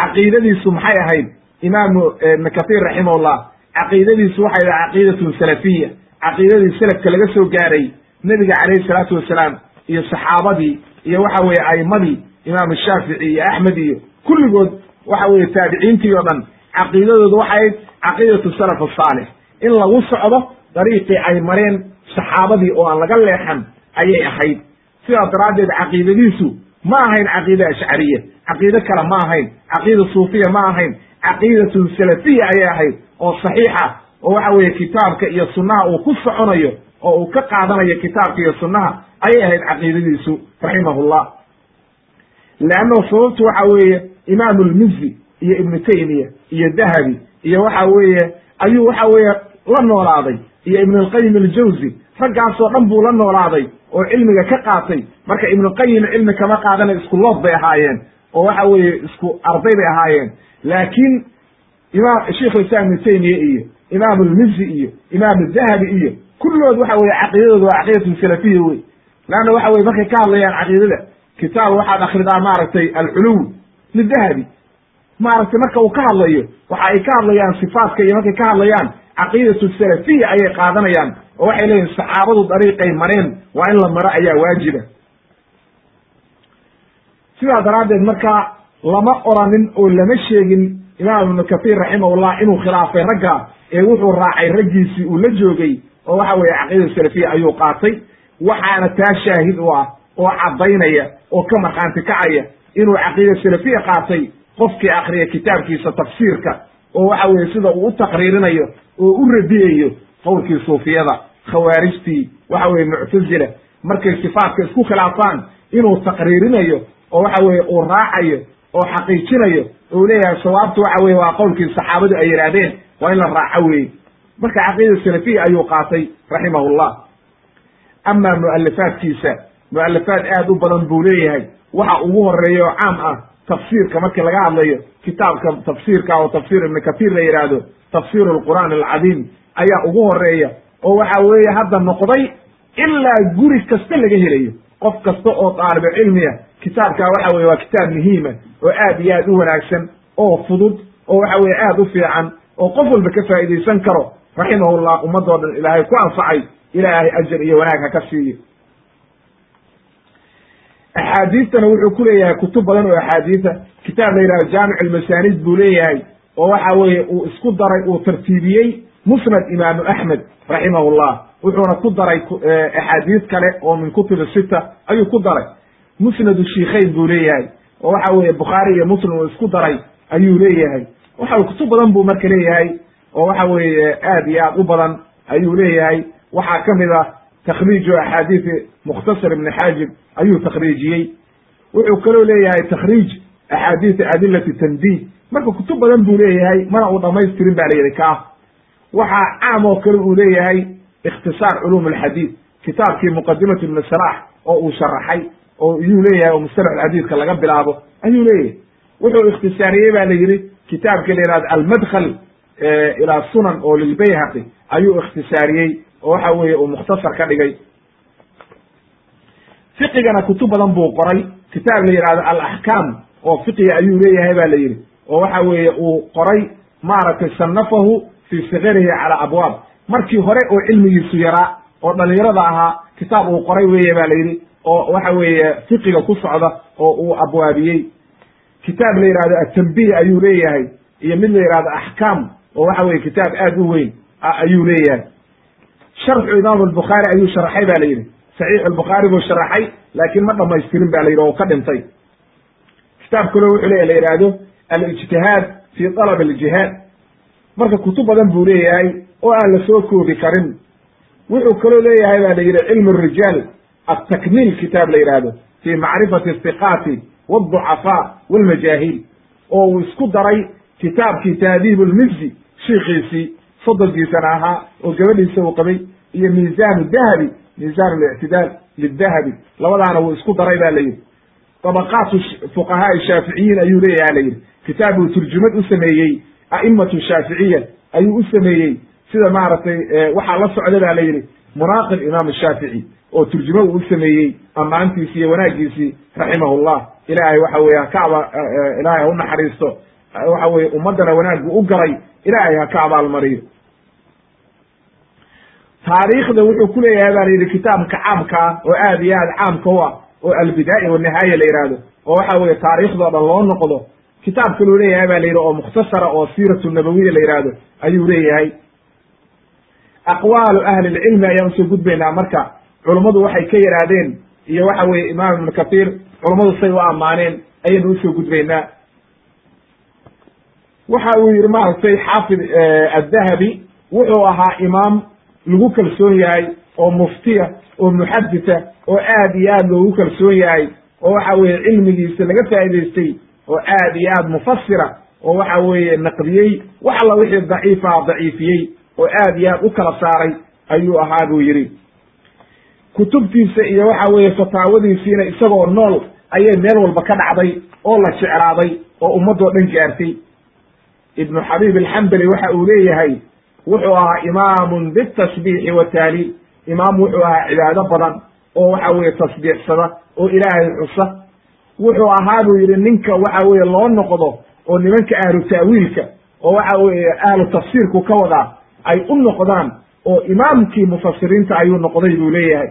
Speaker 1: caqiidadiisu maxay ahayd imaamu ibn kathir raximahullah caqiidadiisu waxay ahayd caqiidatun salafiya caqiidadii selafka laga soo gaaray nebiga calayhi salaatu wasalaam iyo saxaabadii iyo waxa weeye a'imadii imaamu shaafici iyo axmed iyo kulligood waxa weeye taabiciintii oo dhan caqiidadoodu waxay ahayd caqiidatu salaf asaalix in lagu socdo dariiqii ay mareen saxaabadii oo aan laga leexan ayay ahayd. Sidaa daraaddeed caqiidadiisu ma ahayn caqiida ashcariya caqiide kale ma ahayn caqiida suufiya ma ahayn caqiidatun salafiya ayay ahayd oo saxiixa oo waxa weeye kitaabka iyo sunnaha uu ku soconayo oo uu ka qaadanayo kitaabka iyo sunnaha ayay ahayd caqiidadiisu raximahullah. Leanno sababtu waxa weeye imaamu lmizi iyo ibnu taymiya iyo dahabi iyo waxa weeye ayuu waxa weeye la noolaaday iyo ibn alqayim aljawzi raggaasoo dhan buu la noolaaday oo cilmiga ka qaatay. Marka ibnuqayim cilmi kama qaadana isku lood bay ahaayeen oo waxa weeye isku arday bay ahaayeen laakiin imaam sheikh islam ibnu taymiya iyo imaam lmizi iyo imaam dahabi iyo kulligood waxa weye caqiidadooda waa caqiidatun salafiya wey leanna waxa weye markay ka hadlayaan caqiidada kitaab waxaad akridaa maaragtay alculuw lidahabi maaragtay marka uu ka hadlayo waxa ay ka hadlayaan sifaatka iyo markay ka hadlayaan caqiidatu salafiya ayay qaadanayaan oo waxay leeyihiin saxaabadu dariiqay mareen waa in la maro ayaa waajiba sidaa daraaddeed marka lama oranin oo lama sheegin imaam ibnu kahiir raximahullah inuu khilaafay ragga ee wuxuu raacay raggiisii uu la joogay oo waxa weeye caqiidatu salafiya ayuu qaatay. Waxaana taa shaahid u ah oo caddaynaya oo ka markhaanti kacaya inuu caqiida salafiya qaatay qofkii akriya kitaabkiisa tafsiirka oo waxa weeye sida uu u taqriirinayo oo u radiyayo qowlkii suufiyada khawaarijtii waxa weye muctazila markay sifaatka isku khilaafaan inuu taqriirinayo oo waxa weeye uu raacayo oo xaqiijinayo ou leeyahay sawaabtu waxa weye waa qowlkii saxaabadu ay yidhaahdeen waa in la raaco weye marka caqiida salafiya ayuu qaatay raximahullah amaa mu'alifaadkiisa mu'alifaad aad u badan buu leeyahay. Waxa ugu horreeya oo caam ah tafsiirka markii laga hadlayo kitaabka tafsiirka oo tafsiir ibni kahiir la yidhaahdo tafsir alqur'aan alcadiim ayaa ugu horreeya oo waxa weeye hadda noqday ilaa guri kasta laga helayo. Qof kasta oo daalibo cilmiya kitaabkaa waxa weye waa kitaab muhiima oo aad iyo aad u wanaagsan oo fudud oo waxa weye aad u fiican oo qof walba ka faa'iidaysan karo. Raximahullah ummadoo dhan ilaahay ku anfacay ilaahay ajar iyo wanaag ha ka siiyo. Axaadiistana wuxuu ku leeyahay kutub badan oo axaadiisa kitaab la yidhahdo jaamic almasanid buu leeyahay oo waxa weeye uu isku daray uu tartiibiyey musnad imaamu axmed raximahullah. Wuxuuna ku daray axaadiis kale oo min kutubi sita ayuu ku daray musnadu shiikhayn buu leeyahay oo waxa weeye bukhaari iyo muslim uu isku daray ayuu leeyahay. Waxa kutub badan buu marka leeyahay oo waxa weeye aad iyo aad u badan ayuu leeyahay. Waxaa ka mid ah takhriiju axaadiisi mukhtasar ibni xaajib ayuu takhriijiyey. Wuxuu kaloo leeyahay takhriij axaadiisi adilati tanbiih marka kutub badan buu leeyahay mana uu dhamaystirin ba la yidhi ka waxaa caam oo kale uu leeyahay ikhtisaar culuum alxadiid kitaabkii muqadimatu ibni salax oo uu sharaxay oo iyuu leeyahay oo mustalax xadiidka laga bilaabo ayuu leeyahay. Wuxuu ikhtisaariyey ba la yidhi kitaabkii la yihahdo almadkhal ilaa sunan oo lilbayhaqi ayuu ikhtisaariyey oo waxa weeye uu mukhtasar ka dhigay. Fiqigana kutub badan buu qoray. Kitaab la yihahdo alaxkaam oo fiqiga ayuu leeyahay ba la yidhi oo waxa weeye uu qoray maaragtay sanafahu fii sikarihi cala abwaab. Markii hore oo cilmigiisu yaraa oo dhalinyarada ahaa kitaab uu qoray weeye ba la yidhi oo waxa weeye fiqiga ku socda oo uu abwaabiyey. Kitaab la yihahdo atanbih ayuu leeyahay iyo mid la yihahdo axkaam oo waxa weye kitaab aad u weyn ayuu leeyahay. Sharxu imaam albukhaari ayuu sharaxay ba la yidhi. Saxiix albukhaari buu sharaxay laakiin ma dhamaystirin ba la yidhi oo ka dhintay. Kitaab kaloo wuxuu leeyahy la yihahdo alijtihaad fi dalab aljihaad. Marka kutub badan buu leeyahay oo aan la soo koobi karin. Wuxuu kaloo leeyahay ba la yidhi cilmu rijaal altakmiil kitaab la yidhaahdo fi macrifati asiqaati waalducafaa walmajaahil oo uu isku daray kitaabkii taadiib lmizzi shiikiisii sodonkiisana ahaa oo gabadhiisa uu qabay iyo miisaan dahabi miisaan lictidaal lidahabi labadaana wuu isku daray ba la yidhi tabaqaatu fuqahaai shaaficiyiin ayuu leeyaha la yidhi kitaab uu turjumad u sameeyey a'imatu shaaficiya ayuu u sameeyey sida maaragtay waxaa la socda ba la yidhi munaaqib imaam shaafici oo turjumo uu u sameeyey ammaantiisi iyo wanaagiisii raximahullah ilaahay waxa weye haka aba ilaahay ha u naxariisto. Waxa weye ummaddana wanaag buu u galay. Ilaahay ha ka abaalmariyo taariikhda wuxuu ku leeyahay ba la yidhi kitaabka caamkaa oo aad iyo aad caamka u ah oo albidaaya wanihaaya la yihahdo oo waxa weye taariikhdao dhan loo noqdo. Kitaab kaluu leeyahay ba la yidhi oo mukhtasara oo siiratu nabawiya la yihahdo ayuu leeyahay aqwaalu ahli lcilmi ayaan u soo gudbaynaa. Marka culummadu waxay ka yidhaahdeen iyo waxa weye imaam ibnu kathiir culummadu say u ammaaneen ayaynu u soo gudbaynaa. Waxa uu yidhi maaragtay xaafid addahabi wuxuu ahaa imaam lagu kalsoon yahay oo muftiya oo muxadita oo aad iyo aad loogu kalsoon yahay oo waxa weeye cilmigiisa laga faa'idaystay oo aad iyo aad mufasira oo waxa weeye naqdiyey wax alla wixii daciifa daciifiyey oo aad iyo aad u kala saaray ayuu ahaa buu yidhi. Kutubtiisa iyo waxa weeye fataawadiisiina isagoo nool ayay meel walba ka dhacday oo la jeclaaday oo ummadoo dhan gaartay ibnu xabiib alxambali waxa uu leeyahay wuxuu ahaa imaamun bitasbiixi wa taaliil. Imaam wuxuu ahaa cibaado badan oo waxa weeye tasbiixsada oo ilaahay xusa. Wuxuu ahaa buu yidhi ninka waxa weeye loo noqdo oo nimanka ahlu ta'wiilka oo waxa weeye ahlu tafsiirku ka wadaa ay u noqdaan oo imaamkii mufasiriinta ayuu noqday buu leeyahay.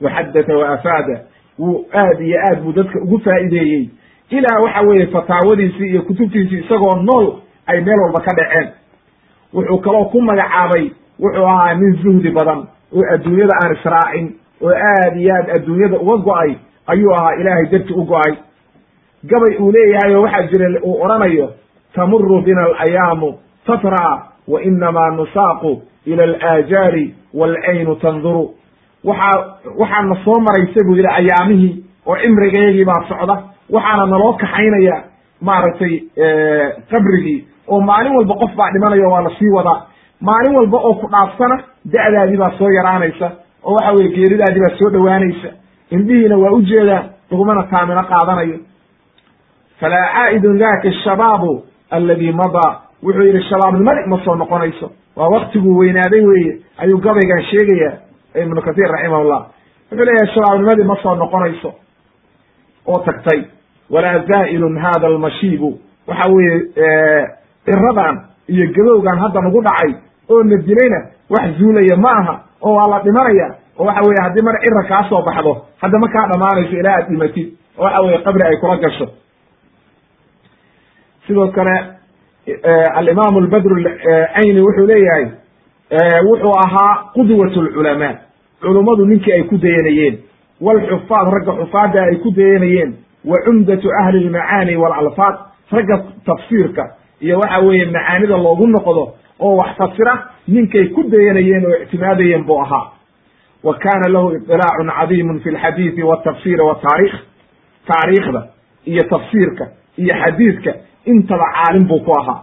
Speaker 1: Waxaddata wa afaada. Wuu aad iyo aad buu dadka ugu faa'ideeyey ilaa waxa weeye fataawadiisii iyo kutubtiisii isagoo nool ay meel walba ka dhaceen. Wuxuu kaloo ku magacaabay wuxuu ahaa nin zuhdi badan oo adduunyada aan israacin oo aad iyo aad adduunyada uga go'ay ayuu ahaa ilaahay darti u go'ay. Gabay uu leeyahay oo waxaa jira uu odhanayo tamuru bina alayaamu tatra wa inamaa nusaaqu ila alaajaali waalcaynu tanduru waxaa waxaana soo maraysa buu yidhi ayaamihii oo cimrigeygii baa socda waxaana naloo kaxaynaya maaragtay qabrigii oo maalin walba qof baa dhimanayo waa la sii wadaa maalin walba oo ku dhaafsana da'daadii baa soo yaraanaysa oo waxa weye geeridaadii baa soo dhowaanaysa indhihiina waa ujeedaan lagumana taamino qaadanayo falaa caa'idun daka ashabaabu alladii madaa wuxuu yidhi shabaabnimadii ma soo noqonayso. Waa waktiguu weynaaday weeye ayuu gabaygan sheegaya ibnu katiir raximahullah. Wuxuu leeyahay shabaabnimadii ma soo noqonayso. Oo tagtay walaa zaa'ilun hada almashiibu waxa weeye ciradan iyo gabowgan hadda nagu dhacay oo na dilayna wax zuulaya ma aha oo waa la dhimanaya. Oo waxa weye haddii mar cira kaa soo baxdo hadda ma kaa dhamaanayso ilaa aad dhimatid oo waxa weye qabri ay kula gasho. Sidoo kale alimaam albadr cayni wuxuu leeyahay wuxuu ahaa qudwat lculamaa culummadu ninkii ay ku dayanayeen walxufaad ragga xufaada ay ku dayanayeen wa cumdatu ahli lmacaani waalalfaad ragga tafsiirka iyo waxa weeye macaanida loogu noqdo oo wax fasira ninkay ku dayanayeen oo ictimaadayeen buu ahaa wa kana lahu iطilaacun cadiimun fi lxadiidi waltafsiri wataarikh taariikhda iyo tafsiirka iyo xadiidka intaba caalim buu ku ahaa.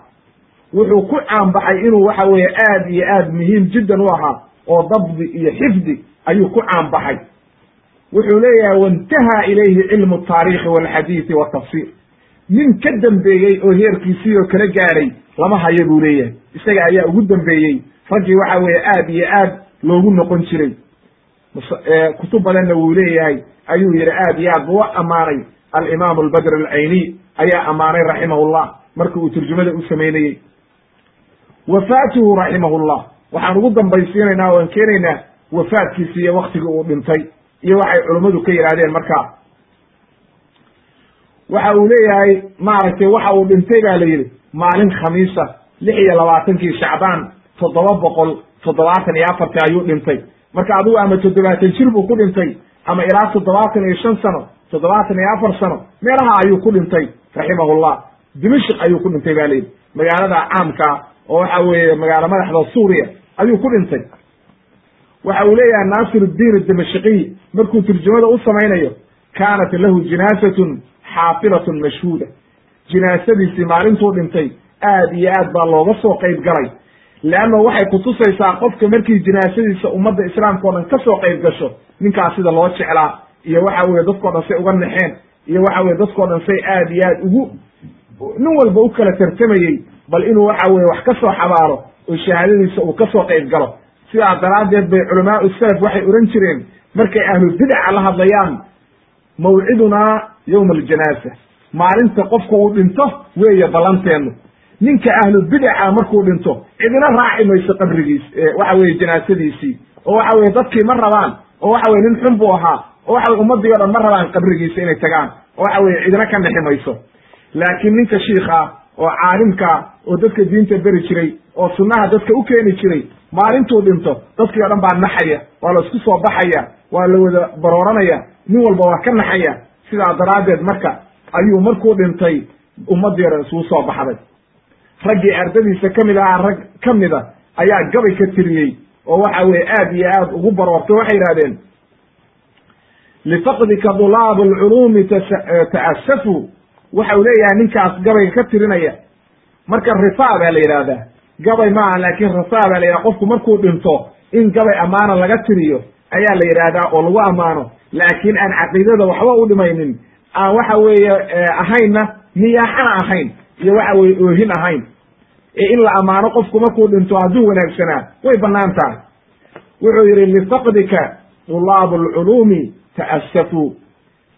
Speaker 1: Wuxuu ku caanbaxay inuu waxa weeye aad iyo aad muhiim jiddan u ahaa oo dabdi iyo xifdi ayuu ku caanbaxay. Wuxuu leeyahay waintahaa ilayhi cilmu taarikhi walxadiidi watafsir nin ka dambeeyey oo heerkiisii oo kala gaadhay lama hayo buu leeyahay. Isaga ayaa ugu dambeeyey raggii waxa weeye aad iyo aad loogu noqon jiray. Kutub badanna wuu leeyahay ayuu yihi aad iyo aad buu ammaanay alimaam albadr alcayniy ayaa ammaanay raximahullah marka uu turjumada u samaynayey wafaatuhu raximahullah waxaan ugu dambaysiinaynaa o aan keenaynaa wafaatkiisi iyo waktigii uu dhintay iyo waxay culummadu ka yidhahdeen markaa waxa uu leeyahay maaragtay waxa uu dhintay ba la yidhi maalin khamiisa lix iyo labaatankii shacbaan toddoba boqol toddobaatan iyo afartii ayuu dhintay. Marka adigu ama toddobaatan jir buu ku dhintay ama ilaa toddobaatan iyo shan sano toddobaatan iyo afar sano meelaha ayuu ku dhintay raximahullah dimashik ayuu ku dhintay ba layidhi magaalada caamkaa oo waxa weeye magaalo madaxda suuriya ayuu ku dhintay. Waxa uu leeyahay naasir uddiin dimashqiy markuu turjumada u samaynayo kaanat lahu jinaasatun xaafilatun mashhuuda. Jinaasadiisii maalintuu dhintay aad iyo aad baa looga soo qayb galay. Leanna waxay kutusaysaa qofka markii jinaasadiisa ummadda islaamka o dhan ka soo qayb gasho ninkaas sida loo jeclaa iyo waxa weye dadkao dhan say uga naxeen iyo waxa weye dadkao dhan say aad iyo aad ugu nin walba u kala tartamayey bal inuu waxa weye wax ka soo xabaaro oo shahaadadiisa uu ka soo qayb galo sidaa daraaddeed bay culamaau salaf waxay ohan jireen markay ahlu bidca la hadlayaan mawcidunaa yowma aljanaasa maalinta qofku uu dhinto weeye ballanteennu ninka ahlu bidaca markuu dhinto cidina raaci mayso qabrigiis waxa weye janaasadiisii oo waxa weye dadkii ma rabaan oo waxa weye nin xun buu ahaa oo waxa weye ummaddii o dhan ma rabaan qabrigiisa inay tagaan oo waxa weye cidina ka nexi mayso. Laakiin ninka shiikha oo caalimkaa oo dadka diinta beri jiray oo sunnaha dadka u keeni jiray maalintuu dhinto dadkii o dhan baa naxaya waa la isku soo baxaya waa la wada barooranaya nin walba waa ka naxaya. Sidaa daraaddeed marka ayuu markuu dhintay ummaddii o dhan isugu soo baxday. Raggii ardadiisa ka mid ahaa rag ka mida ayaa gabay ka tiriyey oo waxa weye aad iyo aad ugu baroortay waxay yidhahdeen lifaqdika dulaab alculuumi ta'asafu waxa uu leeyahay ninkaas gabayga ka tirinaya marka rifaa baa la yidhahdaa gabay maaha laakiin rifaa baa la yidhahda qofku markuu dhinto in gabay ammaana laga tiriyo ayaa la yidhaahdaa oo lagu ammaano laakiin aan caqiidada waxba u dhimaynin aan waxa weeye ahaynna niyaaxana ahayn iyo waxa weye oohin ahayn ee in la ammaano qofku markuu dhinto hadduu wanaagsanaa way bannaan tahay wuxuu yidhi lifaqdika dulaabu alculuumi ta'asafuu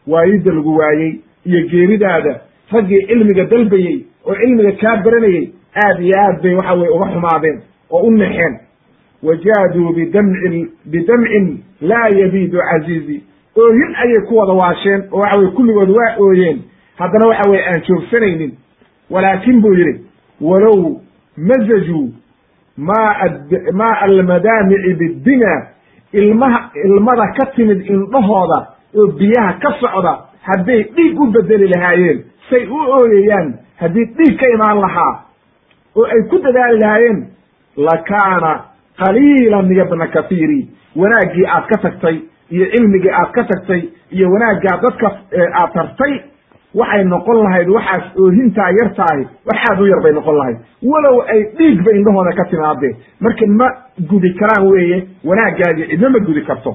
Speaker 1: waayidda lagu waayey iyo geeridaada raggii cilmiga dalbayey oo cilmiga kaa baranayey aad iyo aad bay waxa weye uga xumaadeen oo u naxeen wajaaduu bidamcin bidamcin laa yabiidu casiizi ooyin ayay ku wada waasheen oo waxa weye kulligood waa ooyeen haddana waxa weye aan joogsanaynin walaakin buu yidhi walow mazajuu maa maa almadaamici biddina ilmaha ilmada ka timid indhahooda oo biyaha ka socda hadday dhiig u bedeli lahaayeen say u ooyayaan haddii dhiig ka imaan lahaa oo ay ku dadaali lahaayeen lakaana qaliilan yabna kahiiri wanaaggii aad ka tagtay iyo cilmigii aad ka tagtay iyo wanaaggaa dadka aad tartay waxay noqon lahayd waxaas oohintaa yartahay waxaad u yar bay noqon lahayd. Walow ay dhiigba indhahooda ka timaadeen marka ma gudi karaan weeye wanaaggaagii cidna ma gudi karto.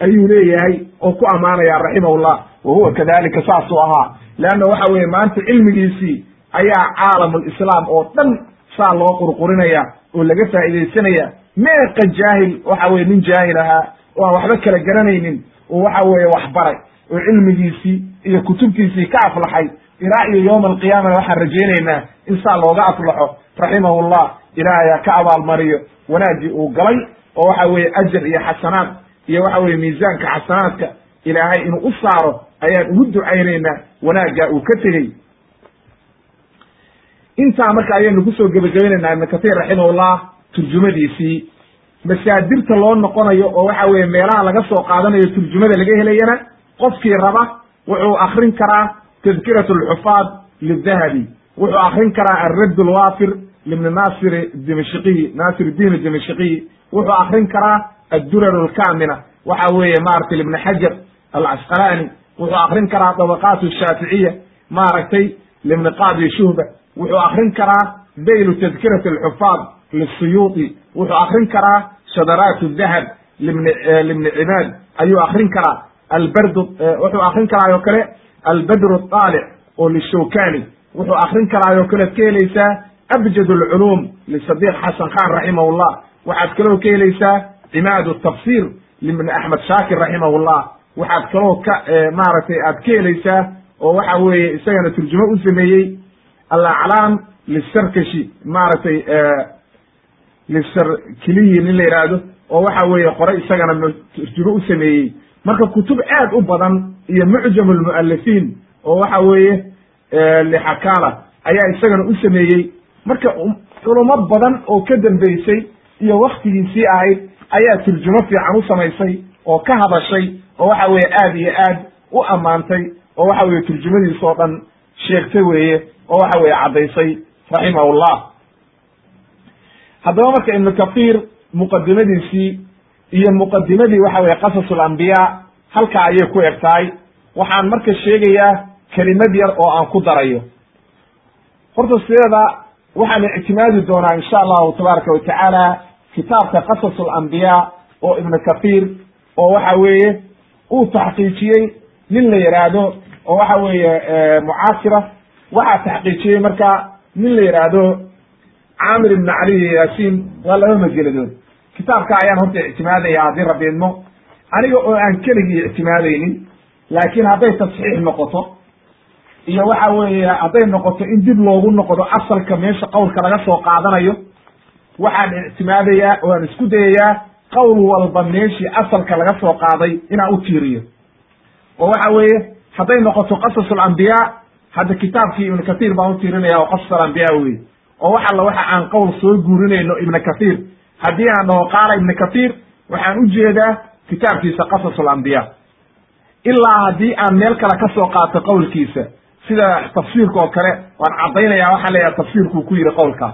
Speaker 1: Ayuu leeyahay oo ku ammaanaya raximahullah wa huwa kadalika saasuu ahaa. Leanna waxa weeye maanta cilmigiisii ayaa caalamulislaam oo dhan saa loo qurqurinaya oo laga faa'iidaysanaya. Meeqa jaahil waxa weye nin jaahil ahaa oo aan waxba kala garanaynin oo waxa weeye waxbaray oo cilmigiisii iyo kutubtiisii ka aflaxay ilaa iyo yowma alqiyaamana waxaan rajaynaynaa in saa looga aflaxo raximahullah ilaahayaa ka abaalmariyo. Wanaaggii uu galay oo waxa weeye ajar iyo xasanaad iyo waxa weye miisaanka xasanaadka ilaahay inuu u saaro ayaan ugu ducaynaynaa wanaaggaa uu ka tegey. Intaa marka ayaynu ku soo gebagabaynaynaa ibnu katiir raximahullah turjumadiisii. Masaadirta loo noqonayo oo waxa weeye meelaha laga soo qaadanayo turjumada laga helayana qofkii raba wuxuu akrin karaa tadkirat alxufaad lidahabi. Wuxuu akrin karaa alradd alwaafir libni nasir dimashqiyi nasir diin dimashqiyi wuxuu akrin karaa addurar alkamina waxa weeye maratay ibni xajar alcasqalaani wuxuu akrin karaa dabaqaat shaaficiya maaragtay libni qaadi shuhba. Wuxuu akrin karaa daylu tadkirat alxufaad lisuyuuti wuxuu akrin karaa shadaraat dahab libni libni cibaad. Ayuu akrin karaa albard wuxuu akrin karaayoo kale albadr aalic oo lishawkani wuxuu akrin karaayoo kalead ka helaysaa abjad alculuum lisadiq xasan khan raximahullah waxaad kaloo ka helaysaa cimaad tafsir libni axmed shaakir raximahullah waxaad kaloo ka maaragtay aad ka helaysaa oo waxa weeye isagana turjumo u sameeyey alaclaam lisarkashi maaragtay lisarkiliyi nin la yidhaahdo oo waxa weeye qoray isagana turjumo u sameeyey marka kutub aad u badan iyo mucjam lmu'alifiin oo waxa weeye lixakala ayaa isagana u sameeyey. Marka culamo badan oo ka dambeysay iyo waktigiisii ahayd ayaa turjumo fiican u samaysay oo ka hadashay oo waxa weeye aad iyo aad u ammaantay oo waxa weeye turjumadiis oo dhan sheegtay weeye oo waxa weeye caddaysay raximahullah haddaba marka ibnu kafiir muqadimadiisii iyo muqadimadii waxa weye qasas alambiyaa halkaa ayay ku eg tahay waxaan marka sheegayaa kelimad yar oo aan ku darayo. Horta sideeda waxaan ictimaadi doonaa insha allahu tabaaraka wa tacaala kitaabka qasas alambiyaa oo ibnu kafiir oo waxa weeye uu taxqiijiyey nin la yidhaahdo oo waxa weeye mucaasira. Waxaa taxqiijiyey marka nin la yidhaahdo caamir ibn cali yaasiin waa laba majeladood kitaabka ayaan horta ictimaadaya haddii idmo aniga oo aan keligii ictimaadaynin laakiin hadday tasxiix noqoto iyo waxa weeye hadday noqoto in dib loogu noqdo asalka meesha qowlka laga soo qaadanayo waxaan ictimaadayaa oo isku dayayaa qowl walba meeshii asalka laga soo qaaday inaan u tiiriyo. Oo waxa weeye hadday noqoto qasas alambiyaa hadda kitaabkii ibnu kathiir baan u tiirinaya oo qasas alambiyaa weye oo wax alla waxa aan qowl soo guurinayno ibnu kathiir haddii aan dhaho qaala ibnu kathiir waxaan u jeedaa kitaabkiisa qasas alambiyaa ilaa haddii aan meel kale ka soo qaato qowlkiisa sida tafsiirka oo kale waan caddaynaya waxaan leeyahay tafsiirkuu ku yidhi qowlkaa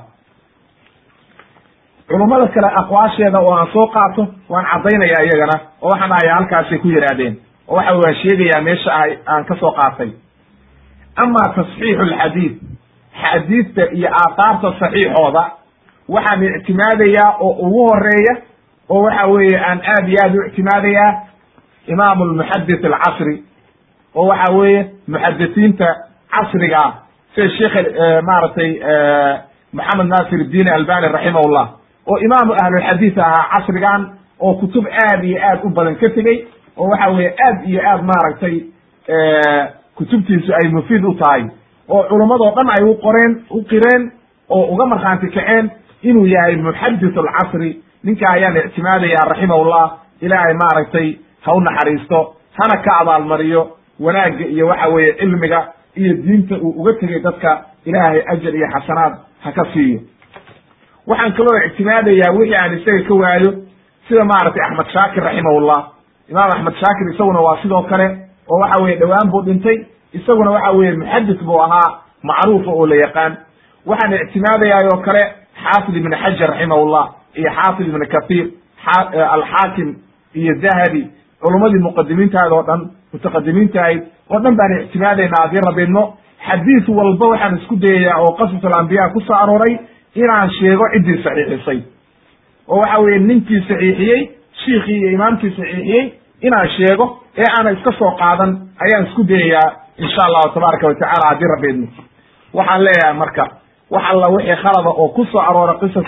Speaker 1: culummada kale aqwaasheeda oo aan soo qaato waan caddaynaya iyagana oo waxaan dhahaya halkaasay ku yidhaahdeen oo waxa waan sheegayaa meesha a aan ka soo qaatay. Ama tasxiixu alxadiid xadiidta iyo aathaarta saxiixooda waxaan ictimaadayaa oo ugu horreeya oo waxa weeye aan aad iyo aad u ictimaadayaa imaamu lmuxadith alcasri oo waxa weeye muxadisiinta casriga ah sida sheekh maaragtay moxamed nasir iddiin albani raximahullah oo imaamu ahlulxadiid ahaa casrigan oo kutub aad iyo aad u badan ka tegey oo waxa weeye aad iyo aad maaragtay kutubtiisu ay mufiid u tahay. Oo culummadoo dhan ay u qoreen u qireen oo uga markhaanti kaceen inuu yahay muxadith alcasri. Ninka ayaan ictimaadaya raximahullah ilaahay maaragtay ha u naxariisto hana ka abaalmariyo. Wanaagga iyo waxa weeye cilmiga iyo diinta uu uga tegay dadka ilaahay ajar iyo xasanaad ha ka siiyo. Waxaan kaloo ictimaadayaa wixii aan isaga ka waayo sida maaragtay axmed shaakir raximahullah imaam axmed shaakir isaguna waa sidoo kale oo waxa weye dhowaan buu dhintay. Isaguna waxa weye muxadis buu ahaa macruufa oo la yaqaan. Waxaan ictimaadayaa oo kale xaafid ibn xajar raximahullah iyo xaafid ibn kathir alxaakim iyo dahabi culummadii muqadimiintaada oo dhan mutaqadimiintahayd oo dhan baan ictimaadaynaa haddii rabidno xadiis walba waxaan isku dayayaa oo qasas alambiya ku arooray inaan sheego ciddii saxiixisay oo waxa weeye ninkii saxiixiyey shiikhii iyo imaamkii saxiixiyey inaan sheego ee aana iska soo qaadan ayaan isku dayayaa insha allahu tabaaraka watacala haddii rabbi idmo waxaan leeyahay marka wax alla wixii khalada oo ku soo aroora qisas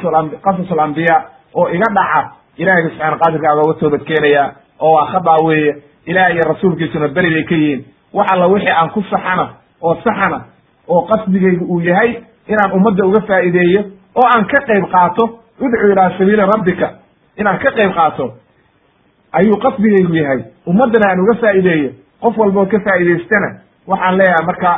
Speaker 1: oo iga dhaca ilahayga subxaana qaadirka aga uga toobad keenaya oo waa khadaa weeye ilaah iyo rasuulkiisuna beri bay ka yihiin. Wax alla wixii aan ku saxana oo saxana oo qasdigaygu uu yahay inaan ummadda uga faa'iideeyo oo aan ka qayb qaato udcu ilaa sabiili rabbika inaan ka qayb qaato ayuu qasdigaygu yahay. Ummaddana aan uga faa'iideeyo qof walboo ka faa'iidaystana waxaan leeyahay marka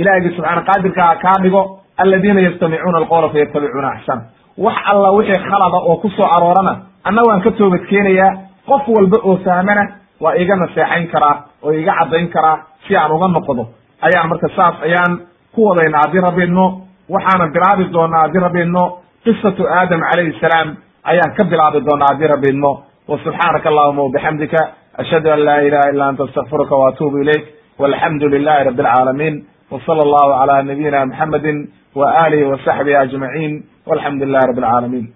Speaker 1: ilaahigi subxaana qaadirkaa kaa dhigo aladiina yastamicuuna alqowla fayattabicuuna axsana wax alla wixii khalada oo ku soo aroorana anna waan ka toobad keenayaa qof walba oo fahmana waa iga naseexayn karaa oo iga caddayn karaa si aan uga noqdo ayaan marka saas ayaan ku wadayna haddii rabidno waxaanan bilaabi doonaa haddii rabidno qisatu aadam calayhi salaam ayaan ka bilaabi doonaa haddii rabidno wa subxaanaka allahuma wabixamdika ashhadu an laa ilaha illa anta astaqfiruka wa atuubu ilayk walxamdu lilahi rabi alcaalamiin cala nabiyina muxamedi wa alihi wa saxbihi ajmaciin walxamdu lilahi rabi alcaalamiin